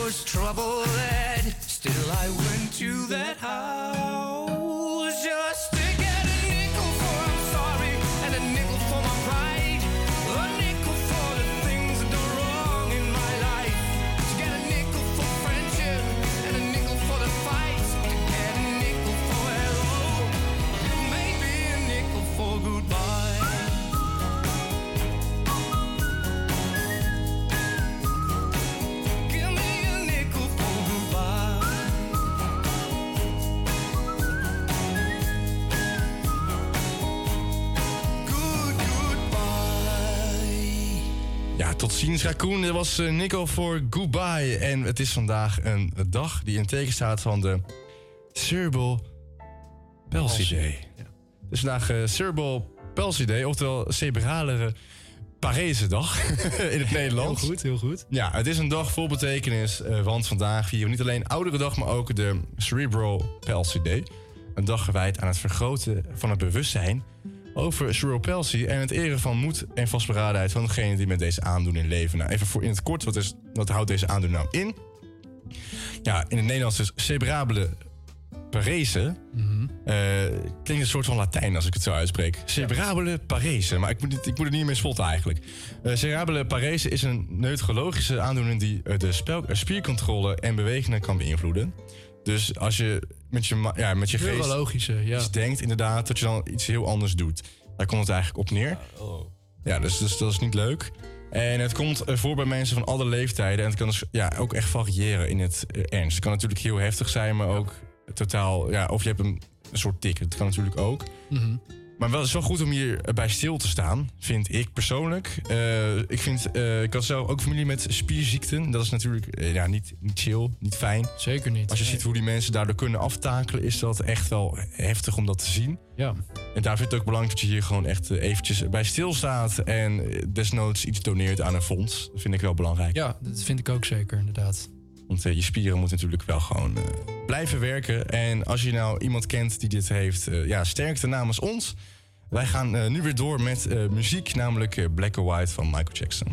Ja, ziens Raccoon. Dit was eh, Nico voor Goodbye. En het is vandaag een dag die in teken staat van de Cerebral Palsy Day. Het is vandaag eh, Cerebral Palsy Day, oftewel cerebrale parese dag in het Nederlands. Heel goed, heel goed. Ja, het is een dag vol betekenis, eh, want vandaag vieren we niet alleen oudere dag, maar ook de Cerebral Palsy Day. Een dag gewijd aan het vergroten van het bewustzijn over cerebral palsy en het eren van moed en vastberadenheid van degene die met deze aandoening leven. Nou, even voor in het kort, wat, is, wat houdt deze aandoening nou in? Ja, in het Nederlands is cerebrale parese. Eh, klinkt een soort van Latijn als ik het zo uitspreek. Cerebrale parese, maar ik moet, het, ik moet het niet meer spotten eigenlijk. Eh, cerebrale parese is een neurologische aandoening die eh, de spel, spiercontrole en bewegingen kan beïnvloeden. Dus als je met je, ja, met je geest ja. iets denkt, inderdaad, dat je dan iets heel anders doet. Daar komt het eigenlijk op neer. Ja, dus, dus dat is niet leuk. En het komt voor bij mensen van alle leeftijden. En het kan dus ja, ook echt variëren in het eh, ernst. Het kan natuurlijk heel heftig zijn, maar ook totaal... Ja, of je hebt een, een soort tik. Dat kan natuurlijk ook. Mhm. Maar wel, het is wel goed om hierbij stil te staan, vind ik persoonlijk. Eh, ik, vind, eh, ik had zelf ook familie met spierziekten. Dat is natuurlijk eh, ja, niet, niet chill, niet fijn. Zeker niet. Als je ziet hoe die mensen daardoor kunnen aftakelen, is dat echt wel heftig om dat te zien. Ja. En daar vind ik het ook belangrijk dat je hier gewoon echt eventjes bij stilstaat. En desnoods iets doneert aan een fonds. Dat vind ik wel belangrijk. Ja, dat vind ik ook zeker, inderdaad. Want je spieren moeten natuurlijk wel gewoon blijven werken. En als je nou iemand kent die dit heeft, ja, sterkte namens ons. Wij gaan eh, nu weer door met eh, muziek, namelijk eh, Black or White van Michael Jackson.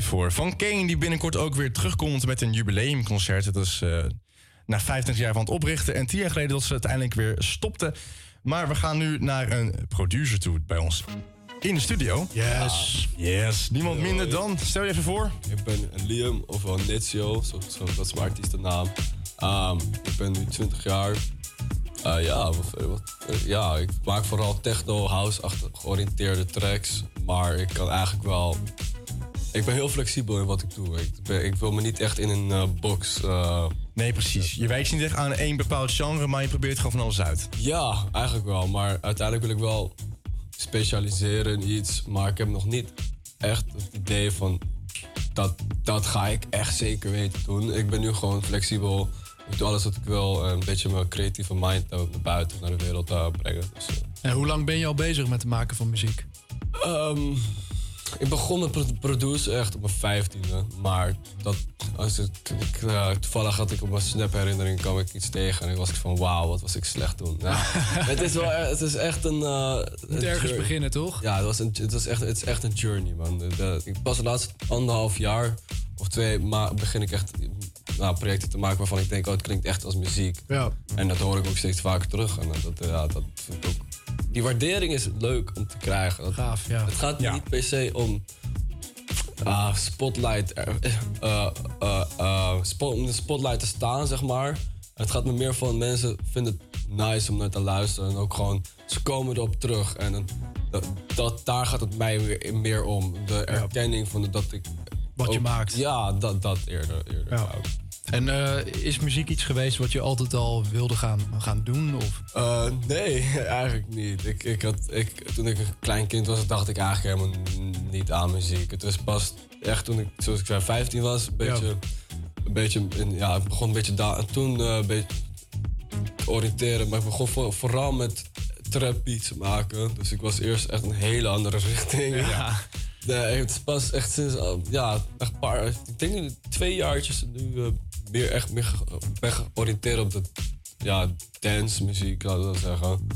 For? Van Kane die binnenkort ook weer terugkomt met een jubileumconcert. Het is eh, na 25 jaar van het oprichten en 10 jaar geleden dat ze uiteindelijk weer stopte. Maar we gaan nu naar een producer toe bij ons in de studio. Yes. yes. Niemand minder dan, stel je even voor. Ik ben Liam, ofwel Nitsio, zo, zo, dat is mijn artiestennaam. Ehm, ik ben nu 20 jaar. Eh, ja, wat, wat- eh, ja, ik maak vooral techno, house-achtig georiënteerde tracks. Maar ik kan eigenlijk wel... Ik ben heel flexibel in wat ik doe. Ik, ben- ik wil me niet echt in een eh, box... eh, Nee, precies. Je wijkt niet echt aan één bepaald genre, maar je probeert gewoon van alles uit. Ja, eigenlijk wel. Maar uiteindelijk wil ik wel specialiseren in iets. Maar ik heb nog niet echt het idee van... Dat, dat ga ik echt zeker weten doen. Ik ben nu gewoon flexibel. Ik doe alles wat ik wil. En een beetje mijn creatieve mind ook naar buiten, naar de wereld eh, brengen. Dus, En hoe lang ben je al bezig met het maken van muziek? Ehm, ik begon met pro- produce echt op mijn vijftiende. Maar dat, als ik, ik, eh, toevallig had ik op mijn snap herinnering kwam ik iets tegen. En ik was ik van wauw, wat was ik slecht toen. Ja, het, is wel, e- het is echt een... eh, Moet ergens journey. beginnen, toch? Ja, het, was een, het, was echt, het is echt een journey, man. De- de- ik pas de laatste anderhalf jaar of twee ma begin ik echt nou, projecten te maken waarvan ik denk, oh, het klinkt echt als muziek. Ja. En dat hoor ik ook steeds vaker terug. En dat, eh, ja, dat vind ik ook... Die waardering is leuk om te krijgen. Dat, Gaaf, ja. Het gaat niet per se om ah, spotlight, eh, eh, eh, spot, om de spotlight te staan, zeg maar. Het gaat me meer van mensen vinden het nice om naar te luisteren. En ook gewoon, ze komen erop terug. En dat, dat, daar gaat het mij weer meer om. De erkenning van de, dat ik... Wat je ook- maakt. Ja, dat, dat eerder. eerder Ja. En eh, is muziek iets geweest wat je altijd al wilde gaan, gaan doen? Of? Eh, nee, eigenlijk niet. Ik, ik had, ik, toen ik een klein kind was, dacht ik eigenlijk helemaal niet aan muziek. Het was pas echt toen ik, zoals ik zei, 15 was, een beetje, een beetje in- ja, ik begon een beetje daar. En toen eh, een beetje te oriënteren, maar ik begon voor- vooral met trap beats maken. Dus ik was eerst echt een hele andere richting. Ja. Nee, het is pas echt sinds, ja, echt een paar, ik denk nu twee jaartjes nu meer echt meer ben georiënteerd op de ja, dance muziek, laten we dat zeggen.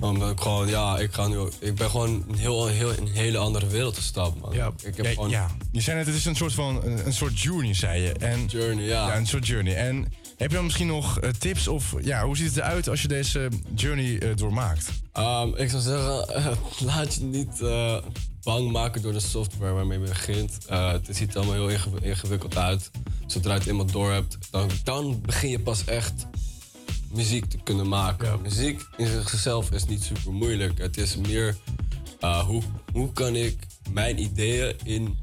Omdat ik gewoon, ja, ik ga nu, ik ben gewoon een heel, heel, in een hele andere wereld gestapt, man. Ja, ik heb ja, gewoon, ja. Je zei net, het is een soort van een, een soort journey, zei je. En, journey, ja. een soort journey. En heb je dan misschien nog eh, tips of ja, hoe ziet het eruit als je deze journey eh, doormaakt? Ehm, ik zou zeggen, laat je niet eh, bang maken door de software waarmee je begint. Eh, het ziet er allemaal heel ingew- ingewikkeld uit. Zodra je het eenmaal door hebt, dan, dan begin je pas echt muziek te kunnen maken. Muziek in zichzelf is niet super moeilijk. Het is meer eh, hoe, hoe kan ik mijn ideeën in,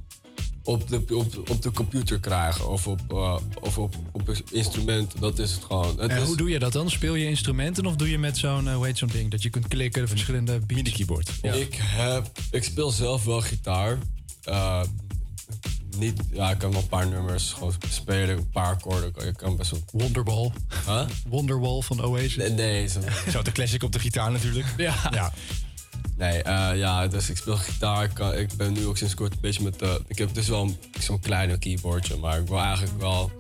op, de, op, op de computer krijgen of op, eh, of op, op een instrument. Dat is het gewoon. Het En is, hoe doe je dat dan? Speel je instrumenten of doe je met zo'n, eh, hoe heet zo'n ding? Dat je kunt klikken, de verschillende beats? MIDI-keyboard. Ik, heb, ik speel zelf wel gitaar. Eh, niet, ja, ik kan wel een paar nummers gewoon spelen, een paar akkoorden. Ik kan best wel. Wonderwall. Huh? Wonderwall van Oasis. Nee, nee zo, Zo de classic op de gitaar natuurlijk. Ja. ja. Nee eh, ja, dus ik speel gitaar. Ik, kan, ik ben nu ook sinds kort een beetje met. eh, ik heb dus wel zo'n kleine keyboardje, maar ik wil eigenlijk wel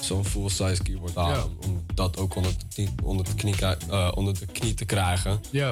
zo'n full-size keyboard halen. Ja. Om, dat ook onder de, knie, onder, de knie, eh, onder de knie te krijgen. Ja.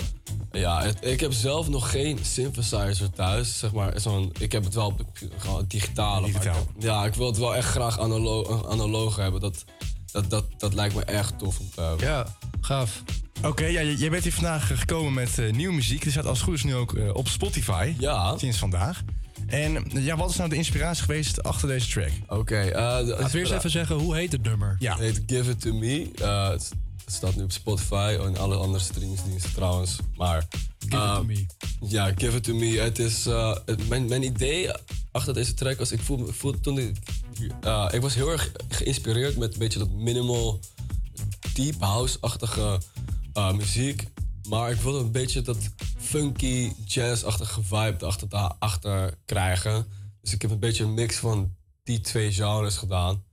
Ja, het- ik heb zelf nog geen synthesizer thuis. Zeg maar, zo'n, ik heb het wel op de- gewoon digitale. maar Digitaal. ik heb- ja, ik wil het wel echt graag analo analoog hebben. Dat, dat, dat, dat lijkt me echt tof om te. Ja, gaaf. Oké, ja, jij bent hier vandaag eh, gekomen met eh, nieuwe muziek. Die staat als het goed is nu ook eh, op Spotify. Ja. Sinds vandaag. En ja, wat is nou de inspiratie geweest achter deze track? Oké. eh, de- Laten we eerst even zeggen, hoe heet het nummer? Ja. Het heet Give It To Me. Eh, het, staat nu op Spotify en alle andere streamingsdiensten trouwens. Maar, Give It To Me. Ja, Give It To Me. Het is, eh, het- mijn, mijn idee achter deze track was... Ik voel, voel toen ik... ik was heel erg geïnspireerd met een beetje dat minimal... Deep house-achtige eh, muziek. Maar ik wilde een beetje dat funky, jazz-achtige vibe achter krijgen. Dus ik heb een beetje een mix van die twee genres gedaan.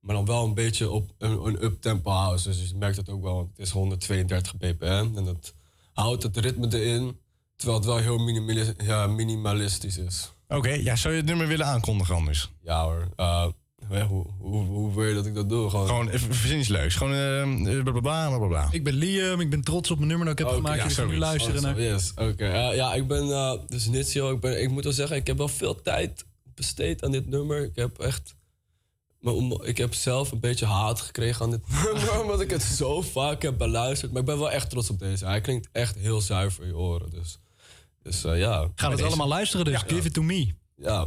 Maar dan wel een beetje op een, een up-tempo house. Dus je merkt het ook wel, want het is 132 bpm. En dat houdt het ritme erin. Terwijl het wel heel minimalistisch is. Oké, ja, zou je het nummer willen aankondigen anders? Ja hoor. Eh, hoe, hoe, hoe, wil je dat ik dat doe? Gewoon, even verzin iets leuks. Gewoon uh, bla, bla, bla, bla, Ik ben Liam, ik ben trots op mijn nummer dat ik heb gemaakt. Ja, ik nu luisteren oh, naar. Yes, oké. Ja, ik ben dus Nitio. Ik, ik moet wel zeggen, ik heb wel veel tijd besteed aan dit nummer. Ik heb echt... Maar ik heb zelf een beetje haat gekregen aan dit nummer, omdat ik het zo vaak heb beluisterd. Maar ik ben wel echt trots op deze. Hij klinkt echt heel zuiver in je oren, dus... Dus eh, ja. Gaan we het allemaal luisteren dus. Give it to me. Ja,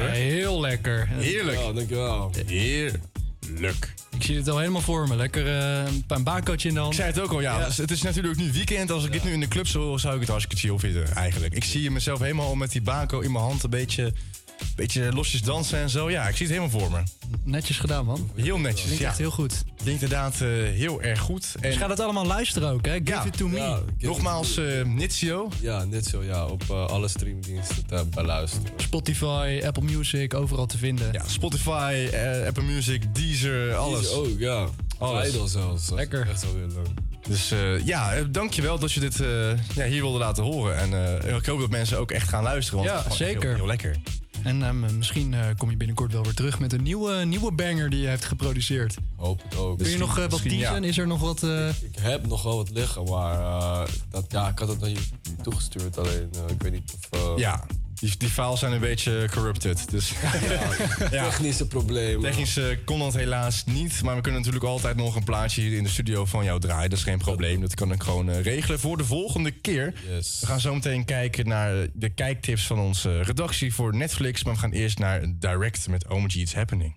Ja, heel lekker. Heerlijk. Ja, dankjewel. Heerlijk. Ik zie het al helemaal voor me. Lekker eh, een paar bakootje in de hand. Ik zei het ook al, ja. dus het is natuurlijk nu weekend. Als ik dit nu in de club zou, zou ik het hartstikke chill vinden, eigenlijk. Ik zie mezelf helemaal met die bako in mijn hand een beetje, beetje losjes dansen en zo. Ja, ik zie het helemaal voor me. Netjes gedaan, man. Heel netjes, Klinkt ja. echt heel goed. Klinkt inderdaad eh, heel erg goed. En Dus ga dat allemaal luisteren ook, hè? Give Ja. it to me. Ja, nogmaals, eh Nitsio. Ja, net zo. Ja, op eh, alle streamingdiensten te beluisteren. Spotify, Apple Music, overal te vinden. Ja, Spotify, Apple Music, Deezer, alles. Deze ook, ja. Alles. Tidal zelfs. Dat is Lekker. Echt wel heel leuk. Dus eh, ja, dankjewel dat je dit eh, ja, hier wilde laten horen. En eh, ik hoop dat mensen ook echt gaan luisteren. Want Ja, het is zeker. Heel, heel lekker. En ehm, misschien eh, kom je binnenkort wel weer terug met een nieuwe, nieuwe banger die je hebt geproduceerd. Hoop het ook. Kun je nog eh, wat teasen? ja. Is er nog wat... eh, Ik heb nog wel wat liggen, maar dat, ja, ik had het naar je toegestuurd. Alleen, ik weet niet of... Ja, die, die files zijn een beetje corrupted. Dus ja. Technische problemen. Technisch eh, kon dat helaas niet. Maar we kunnen natuurlijk altijd nog een plaatje hier in de studio van jou draaien. Dat is geen probleem. Dat kan ik gewoon eh, regelen voor de volgende keer. Yes. We gaan zo meteen kijken naar de kijktips van onze redactie voor Netflix. Maar we gaan eerst naar Direct met OMG It's Happening.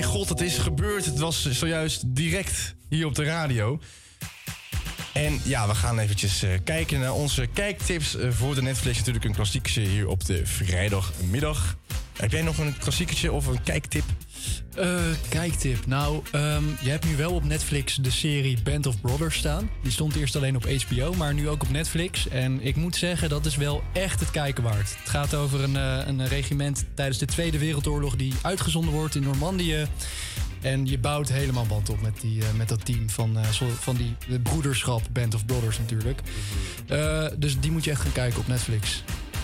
Mijn god, het is gebeurd. Het was zojuist direct hier op de radio. En ja, we gaan eventjes eh, kijken naar onze kijktips eh, voor de Netflix. Natuurlijk een klassiekertje hier op de vrijdagmiddag. Heb jij nog een klassiekertje of een kijktip? Eh, kijktip. Nou, ehm, je hebt nu wel op Netflix de serie Band of Brothers staan. Die stond eerst alleen op HBO, maar nu ook op Netflix. En ik moet zeggen, dat is wel echt het kijken waard. Het gaat over een, eh, een regiment tijdens de Tweede Wereldoorlog... die uitgezonden wordt in Normandië. En je bouwt helemaal band op met, die, eh, met dat team van, van die de broederschap Band of Brothers natuurlijk. Dus die moet je echt gaan kijken op Netflix.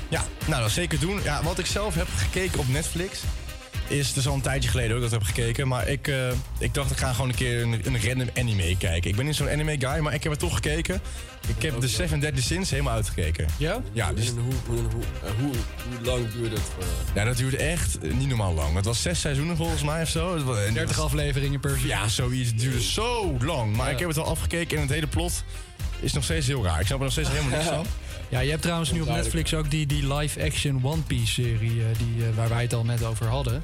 Ja, nou dat zeker doen. Ja, wat ik zelf heb gekeken op Netflix is dus al een tijdje geleden ook dat ik heb gekeken. Maar ik, eh, ik dacht ik ga gewoon een keer een, een random anime kijken. Ik ben niet zo'n anime guy, maar ik heb het toch gekeken. Ik heb de Seven Deadly Sins helemaal uitgekeken. Ja? Ja, dus... En hoe, hoe, hoe, hoe, hoe lang duurde het voor... Ja, dat duurde echt niet normaal lang. Het was zes seizoenen volgens mij of zo. Het was- en het 30 was- afleveringen per seizoen. Ja, zoiets. Het duurde zo lang. Maar Ja. ik heb het al afgekeken en het hele plot is nog steeds heel raar. Ik snap er nog steeds helemaal niks van. Ja, je hebt trouwens nu op Netflix ook die, die live-action One Piece-serie... eh, die, eh, waar wij het al net over hadden.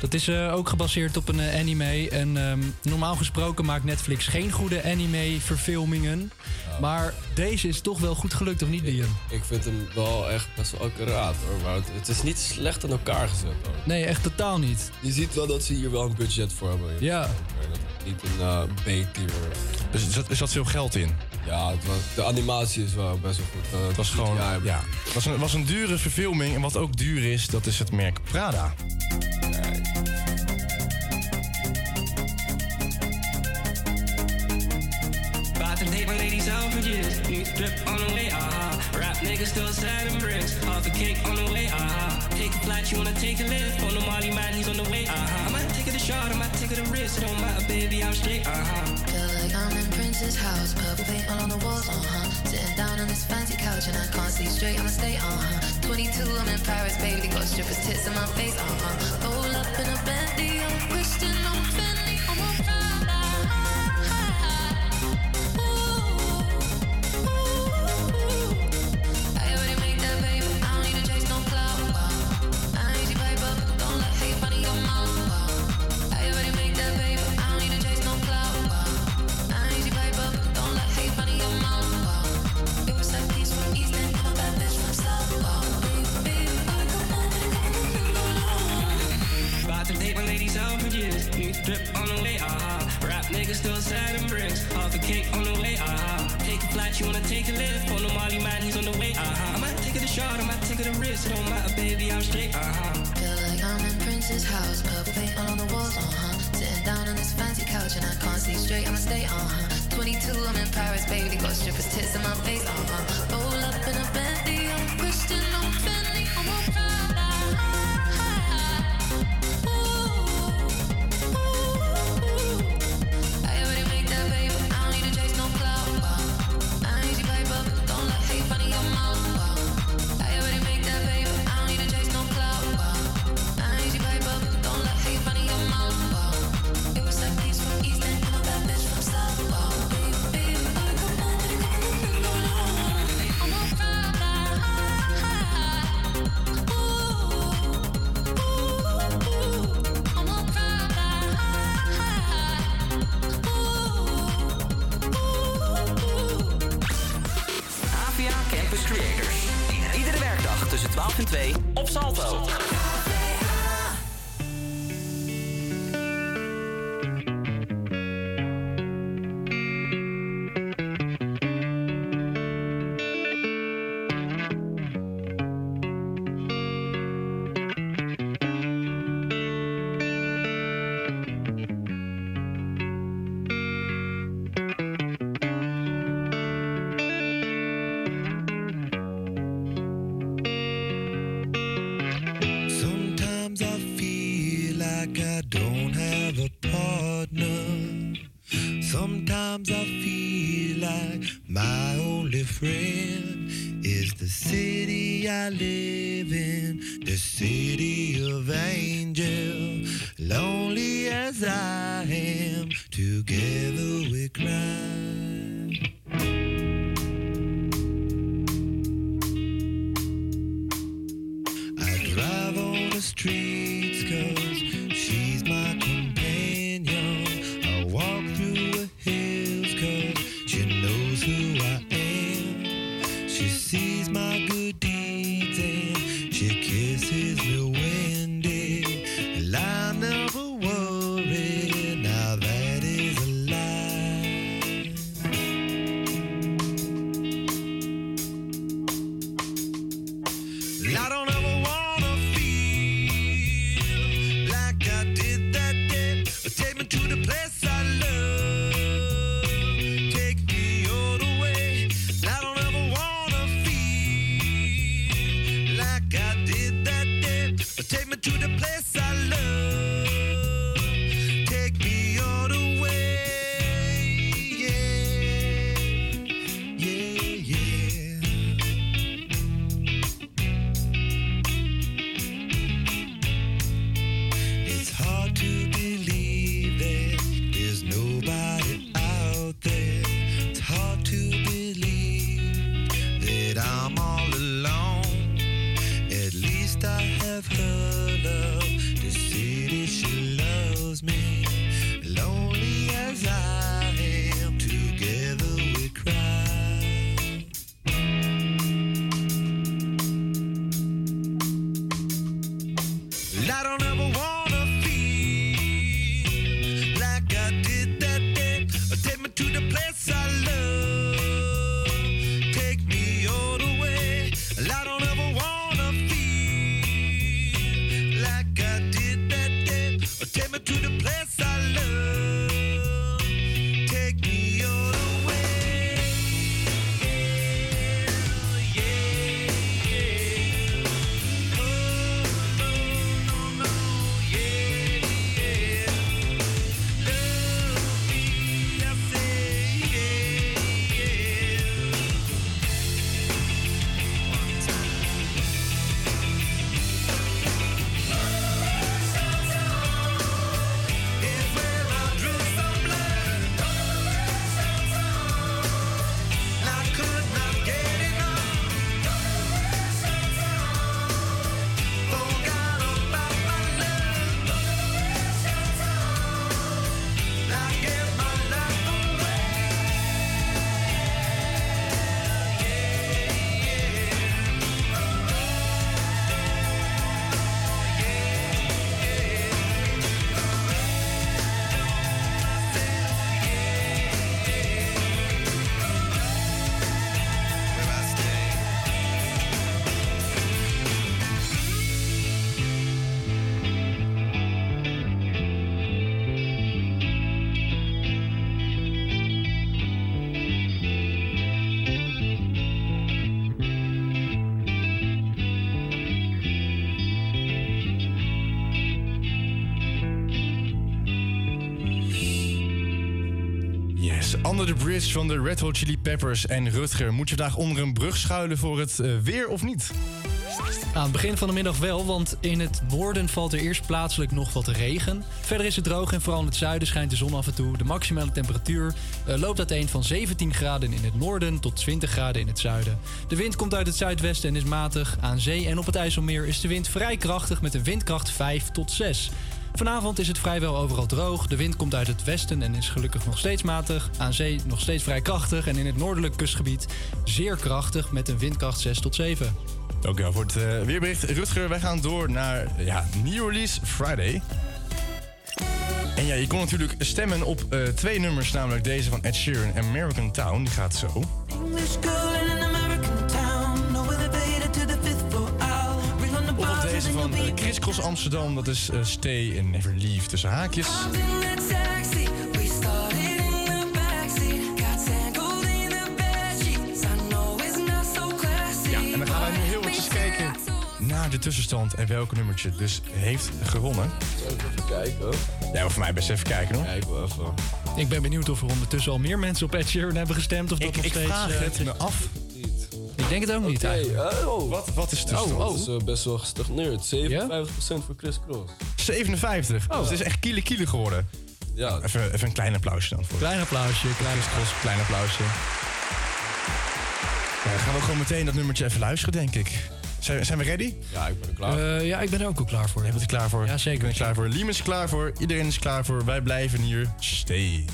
Dat is eh, ook gebaseerd op een anime. En ehm, normaal gesproken maakt Netflix geen goede anime-verfilmingen. Maar deze is toch wel goed gelukt, of niet, Liam? Ik vind hem wel echt best wel accuraat hoor. Maar het, het is niet slecht in elkaar gezet hoor. Nee, echt totaal niet. Je ziet wel dat ze hier wel een budget voor hebben. Ja. Dat niet een eh, B-tier. Dus er zat, er zat veel geld in? Ja, het was, de animatie is wel best wel goed. Het was gewoon, ja. Het was een, was een dure verfilming. En wat ook duur is, dat is het merk Prada. About to take my ladies out for years. New drip on the way, ah. Rap niggas still selling bricks. Half a cake on the way, ah. Take a flight, you wanna take a lift. On the Molly man, he's on the way, ah. I might take it a shot, I might take it a risk. It don't matter, baby, I'm straight, uh Feel like I'm in Prince's house, purple paint all on the walls, uh huh. Sitting down on this fancy couch and I can't see straight, I'ma stay, uh huh. 22, I'm in Paris, baby, got strippers' tits in my face, uh huh. Roll up in a Bentley, I'm Christian, I'm Fendi, drip on the way, ah. Rap niggas still selling bricks. Half a cake on the way, ah. Take a flight, you wanna take a lift. On the Molly man, he's on the way, ah. I might take it a shot, I might take it a risk. It don't matter, baby, I'm straight, ah. Feel like I'm in Prince's house, purple paint all on the walls, uh huh. Sitting down on this fancy couch and I can't see straight, I'ma stay, uh huh. 22, I'm in Paris, baby, got strippers' tits in my face, uh huh. Roll up in a Bentley, I'm Christian, I'm Van de Red Hot Chili Peppers en Rutger. Moet je vandaag onder een brug schuilen voor het eh, weer of niet? Aan het begin van de middag wel, want in het noorden valt er eerst plaatselijk nog wat regen. Verder is het droog en vooral in het zuiden schijnt de zon af en toe. De maximale temperatuur eh, loopt uiteen van 17 graden in het noorden tot 20 graden in het zuiden. De wind komt uit het zuidwesten en is matig. Aan zee en op het IJsselmeer is de wind vrij krachtig met een windkracht 5 tot 6. Vanavond is het vrijwel overal droog. De wind komt uit het westen en is gelukkig nog steeds matig. Aan zee nog steeds vrij krachtig en in het noordelijk kustgebied zeer krachtig met een windkracht 6 tot 7. Dankjewel voor het eh, weerbericht. Rutger, wij gaan door naar ja, New Release Friday. En ja, je kon natuurlijk stemmen op eh, twee nummers, namelijk deze van Ed Sheeran en American Town. Die gaat zo. Van Chris Cross Amsterdam, dat is eh, Stay and Never Leave tussen haakjes. Ja, en dan gaan wij nu heel eventjes kijken naar de tussenstand en welk nummertje dus heeft gewonnen. Even kijken. Ja, maar voor mij best even kijken hoor. Kijk wel even. Ik ben benieuwd of er ondertussen al meer mensen op Ed Sheeran hebben gestemd. Of dat Ik, nog ik steeds, vraag eh, het me af. Ik denk het ook niet Oké, eigenlijk. oh. Wat, wat is de tussenstand? Dat is eh, best wel gestagneerd. 57% voor Chris Cross. 57. Oh. Dus het is echt kiele kiele geworden. Ja. Even, even een klein applausje dan voor. Klein applausje, klein applausje. Klein applausje. Ja, dan gaan we gewoon meteen dat nummertje even luisteren, denk ik. Zijn, zijn we ready? Ja, ik ben er klaar. Eh, ja, ik ben er ook al klaar voor. Jij bent er klaar voor? Ja, zeker. Ik ben er klaar voor. Liem is er klaar voor. Iedereen is klaar voor. Wij blijven hier. Stay.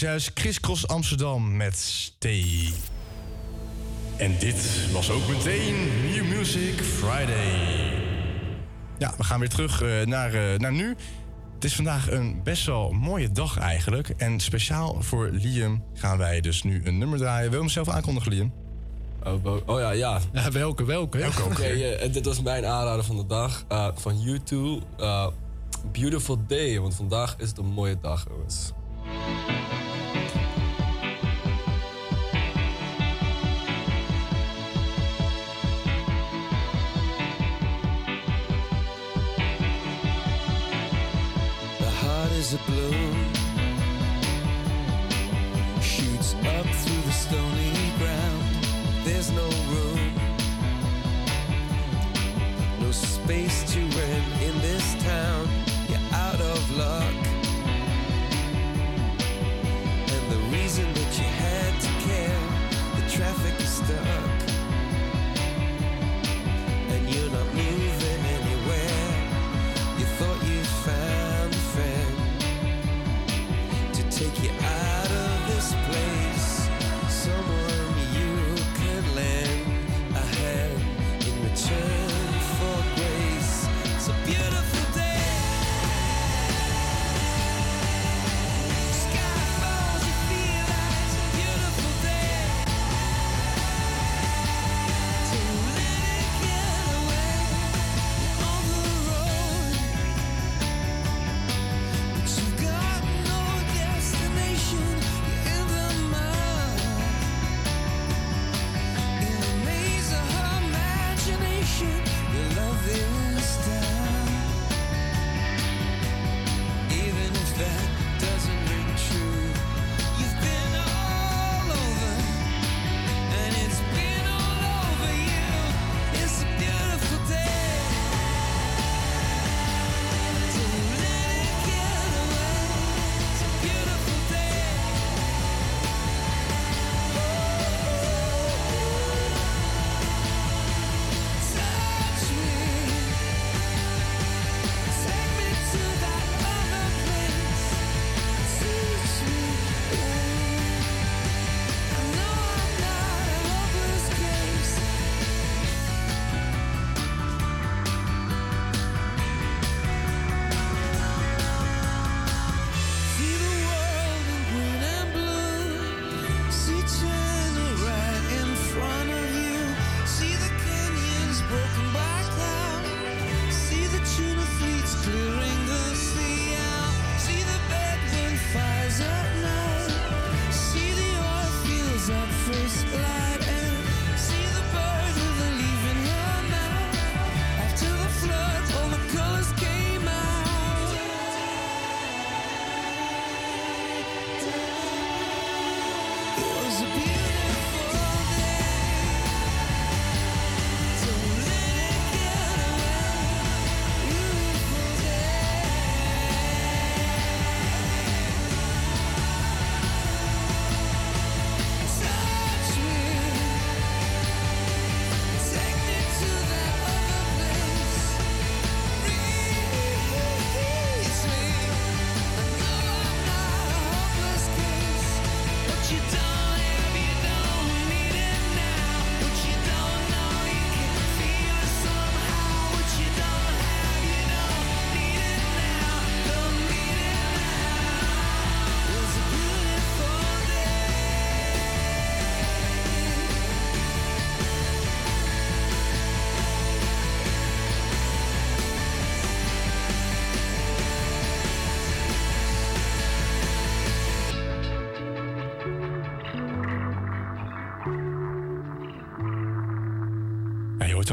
Ja, zo dus juist Chris Cross Amsterdam met Stay. En dit was ook meteen New Music Friday. Ja, we gaan weer terug eh, naar, eh, naar nu. Het is vandaag een best wel mooie dag eigenlijk. En speciaal voor Liam gaan wij dus nu een nummer draaien. Wil je hem zelf aankondigen, Liam? Oh, oh ja, ja. welke, welke? Welke Oké, weer? eh, dit was mijn aanrader van de dag. eh, van YouTube. eh, Beautiful Day, want vandaag is het een mooie dag, jongens.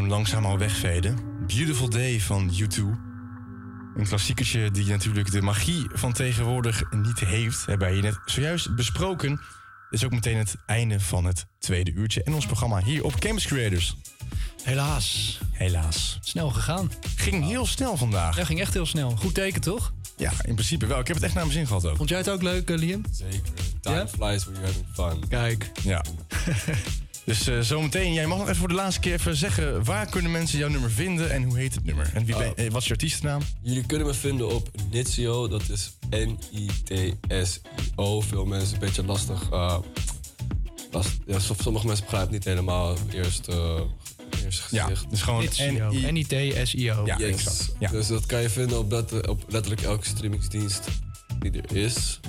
Hem langzaam al wegveden. Beautiful Day van U2. Een klassiekertje die natuurlijk de magie van tegenwoordig niet heeft. Hebben wij hier net zojuist besproken. Dit is ook meteen het einde van het tweede uurtje. En ons programma hier op Campus Creators. Helaas. Helaas. Snel gegaan. Ging heel snel vandaag. Ja, ging echt heel snel. Goed teken, toch? Ja, in principe wel. Ik heb het echt naar mijn zin gehad ook. Vond jij het ook leuk, eh, Liam? Zeker. Time flies when you're having fun. Kijk. Ja. Dus eh, zometeen, jij mag nog even voor de laatste keer even zeggen... waar kunnen mensen jouw nummer vinden en hoe heet het nummer? En wie ben, eh, wat is je artiestennaam? Jullie kunnen me vinden op Nitio, dat is N-I-T-S-I-O. Veel mensen een beetje lastig. eh, last, ja, som- sommige mensen begrijpen het niet helemaal eerst, eh eerst gezicht. dus gewoon. N-I-T-S-I-O. Ja, yes. Dus dat kan je vinden op, op letterlijk elke streamingsdienst die er is.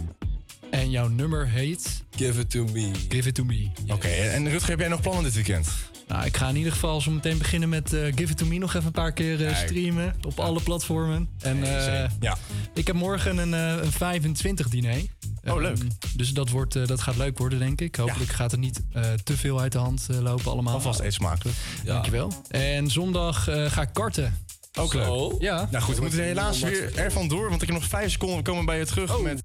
En jouw nummer heet? Give it to me. Give it to me. Oké, en, en Rutger, heb jij nog plannen dit weekend? Nou, ik ga in ieder geval zo meteen beginnen met eh, Give It To Me nog even een paar keer eh, streamen. Op alle platformen. En eh, ja. ik heb morgen een, een 25 diner. Oh, leuk. Ehm, dus dat, wordt, dat gaat leuk worden, denk ik. Hopelijk gaat het niet te veel uit de hand lopen allemaal. Alvast eet smakelijk. Dankjewel. En zondag ga ik karten. Ook leuk. Ja. Nou goed, we moeten helaas weer ervan door, want ik heb nog vijf seconden. We komen bij je terug met...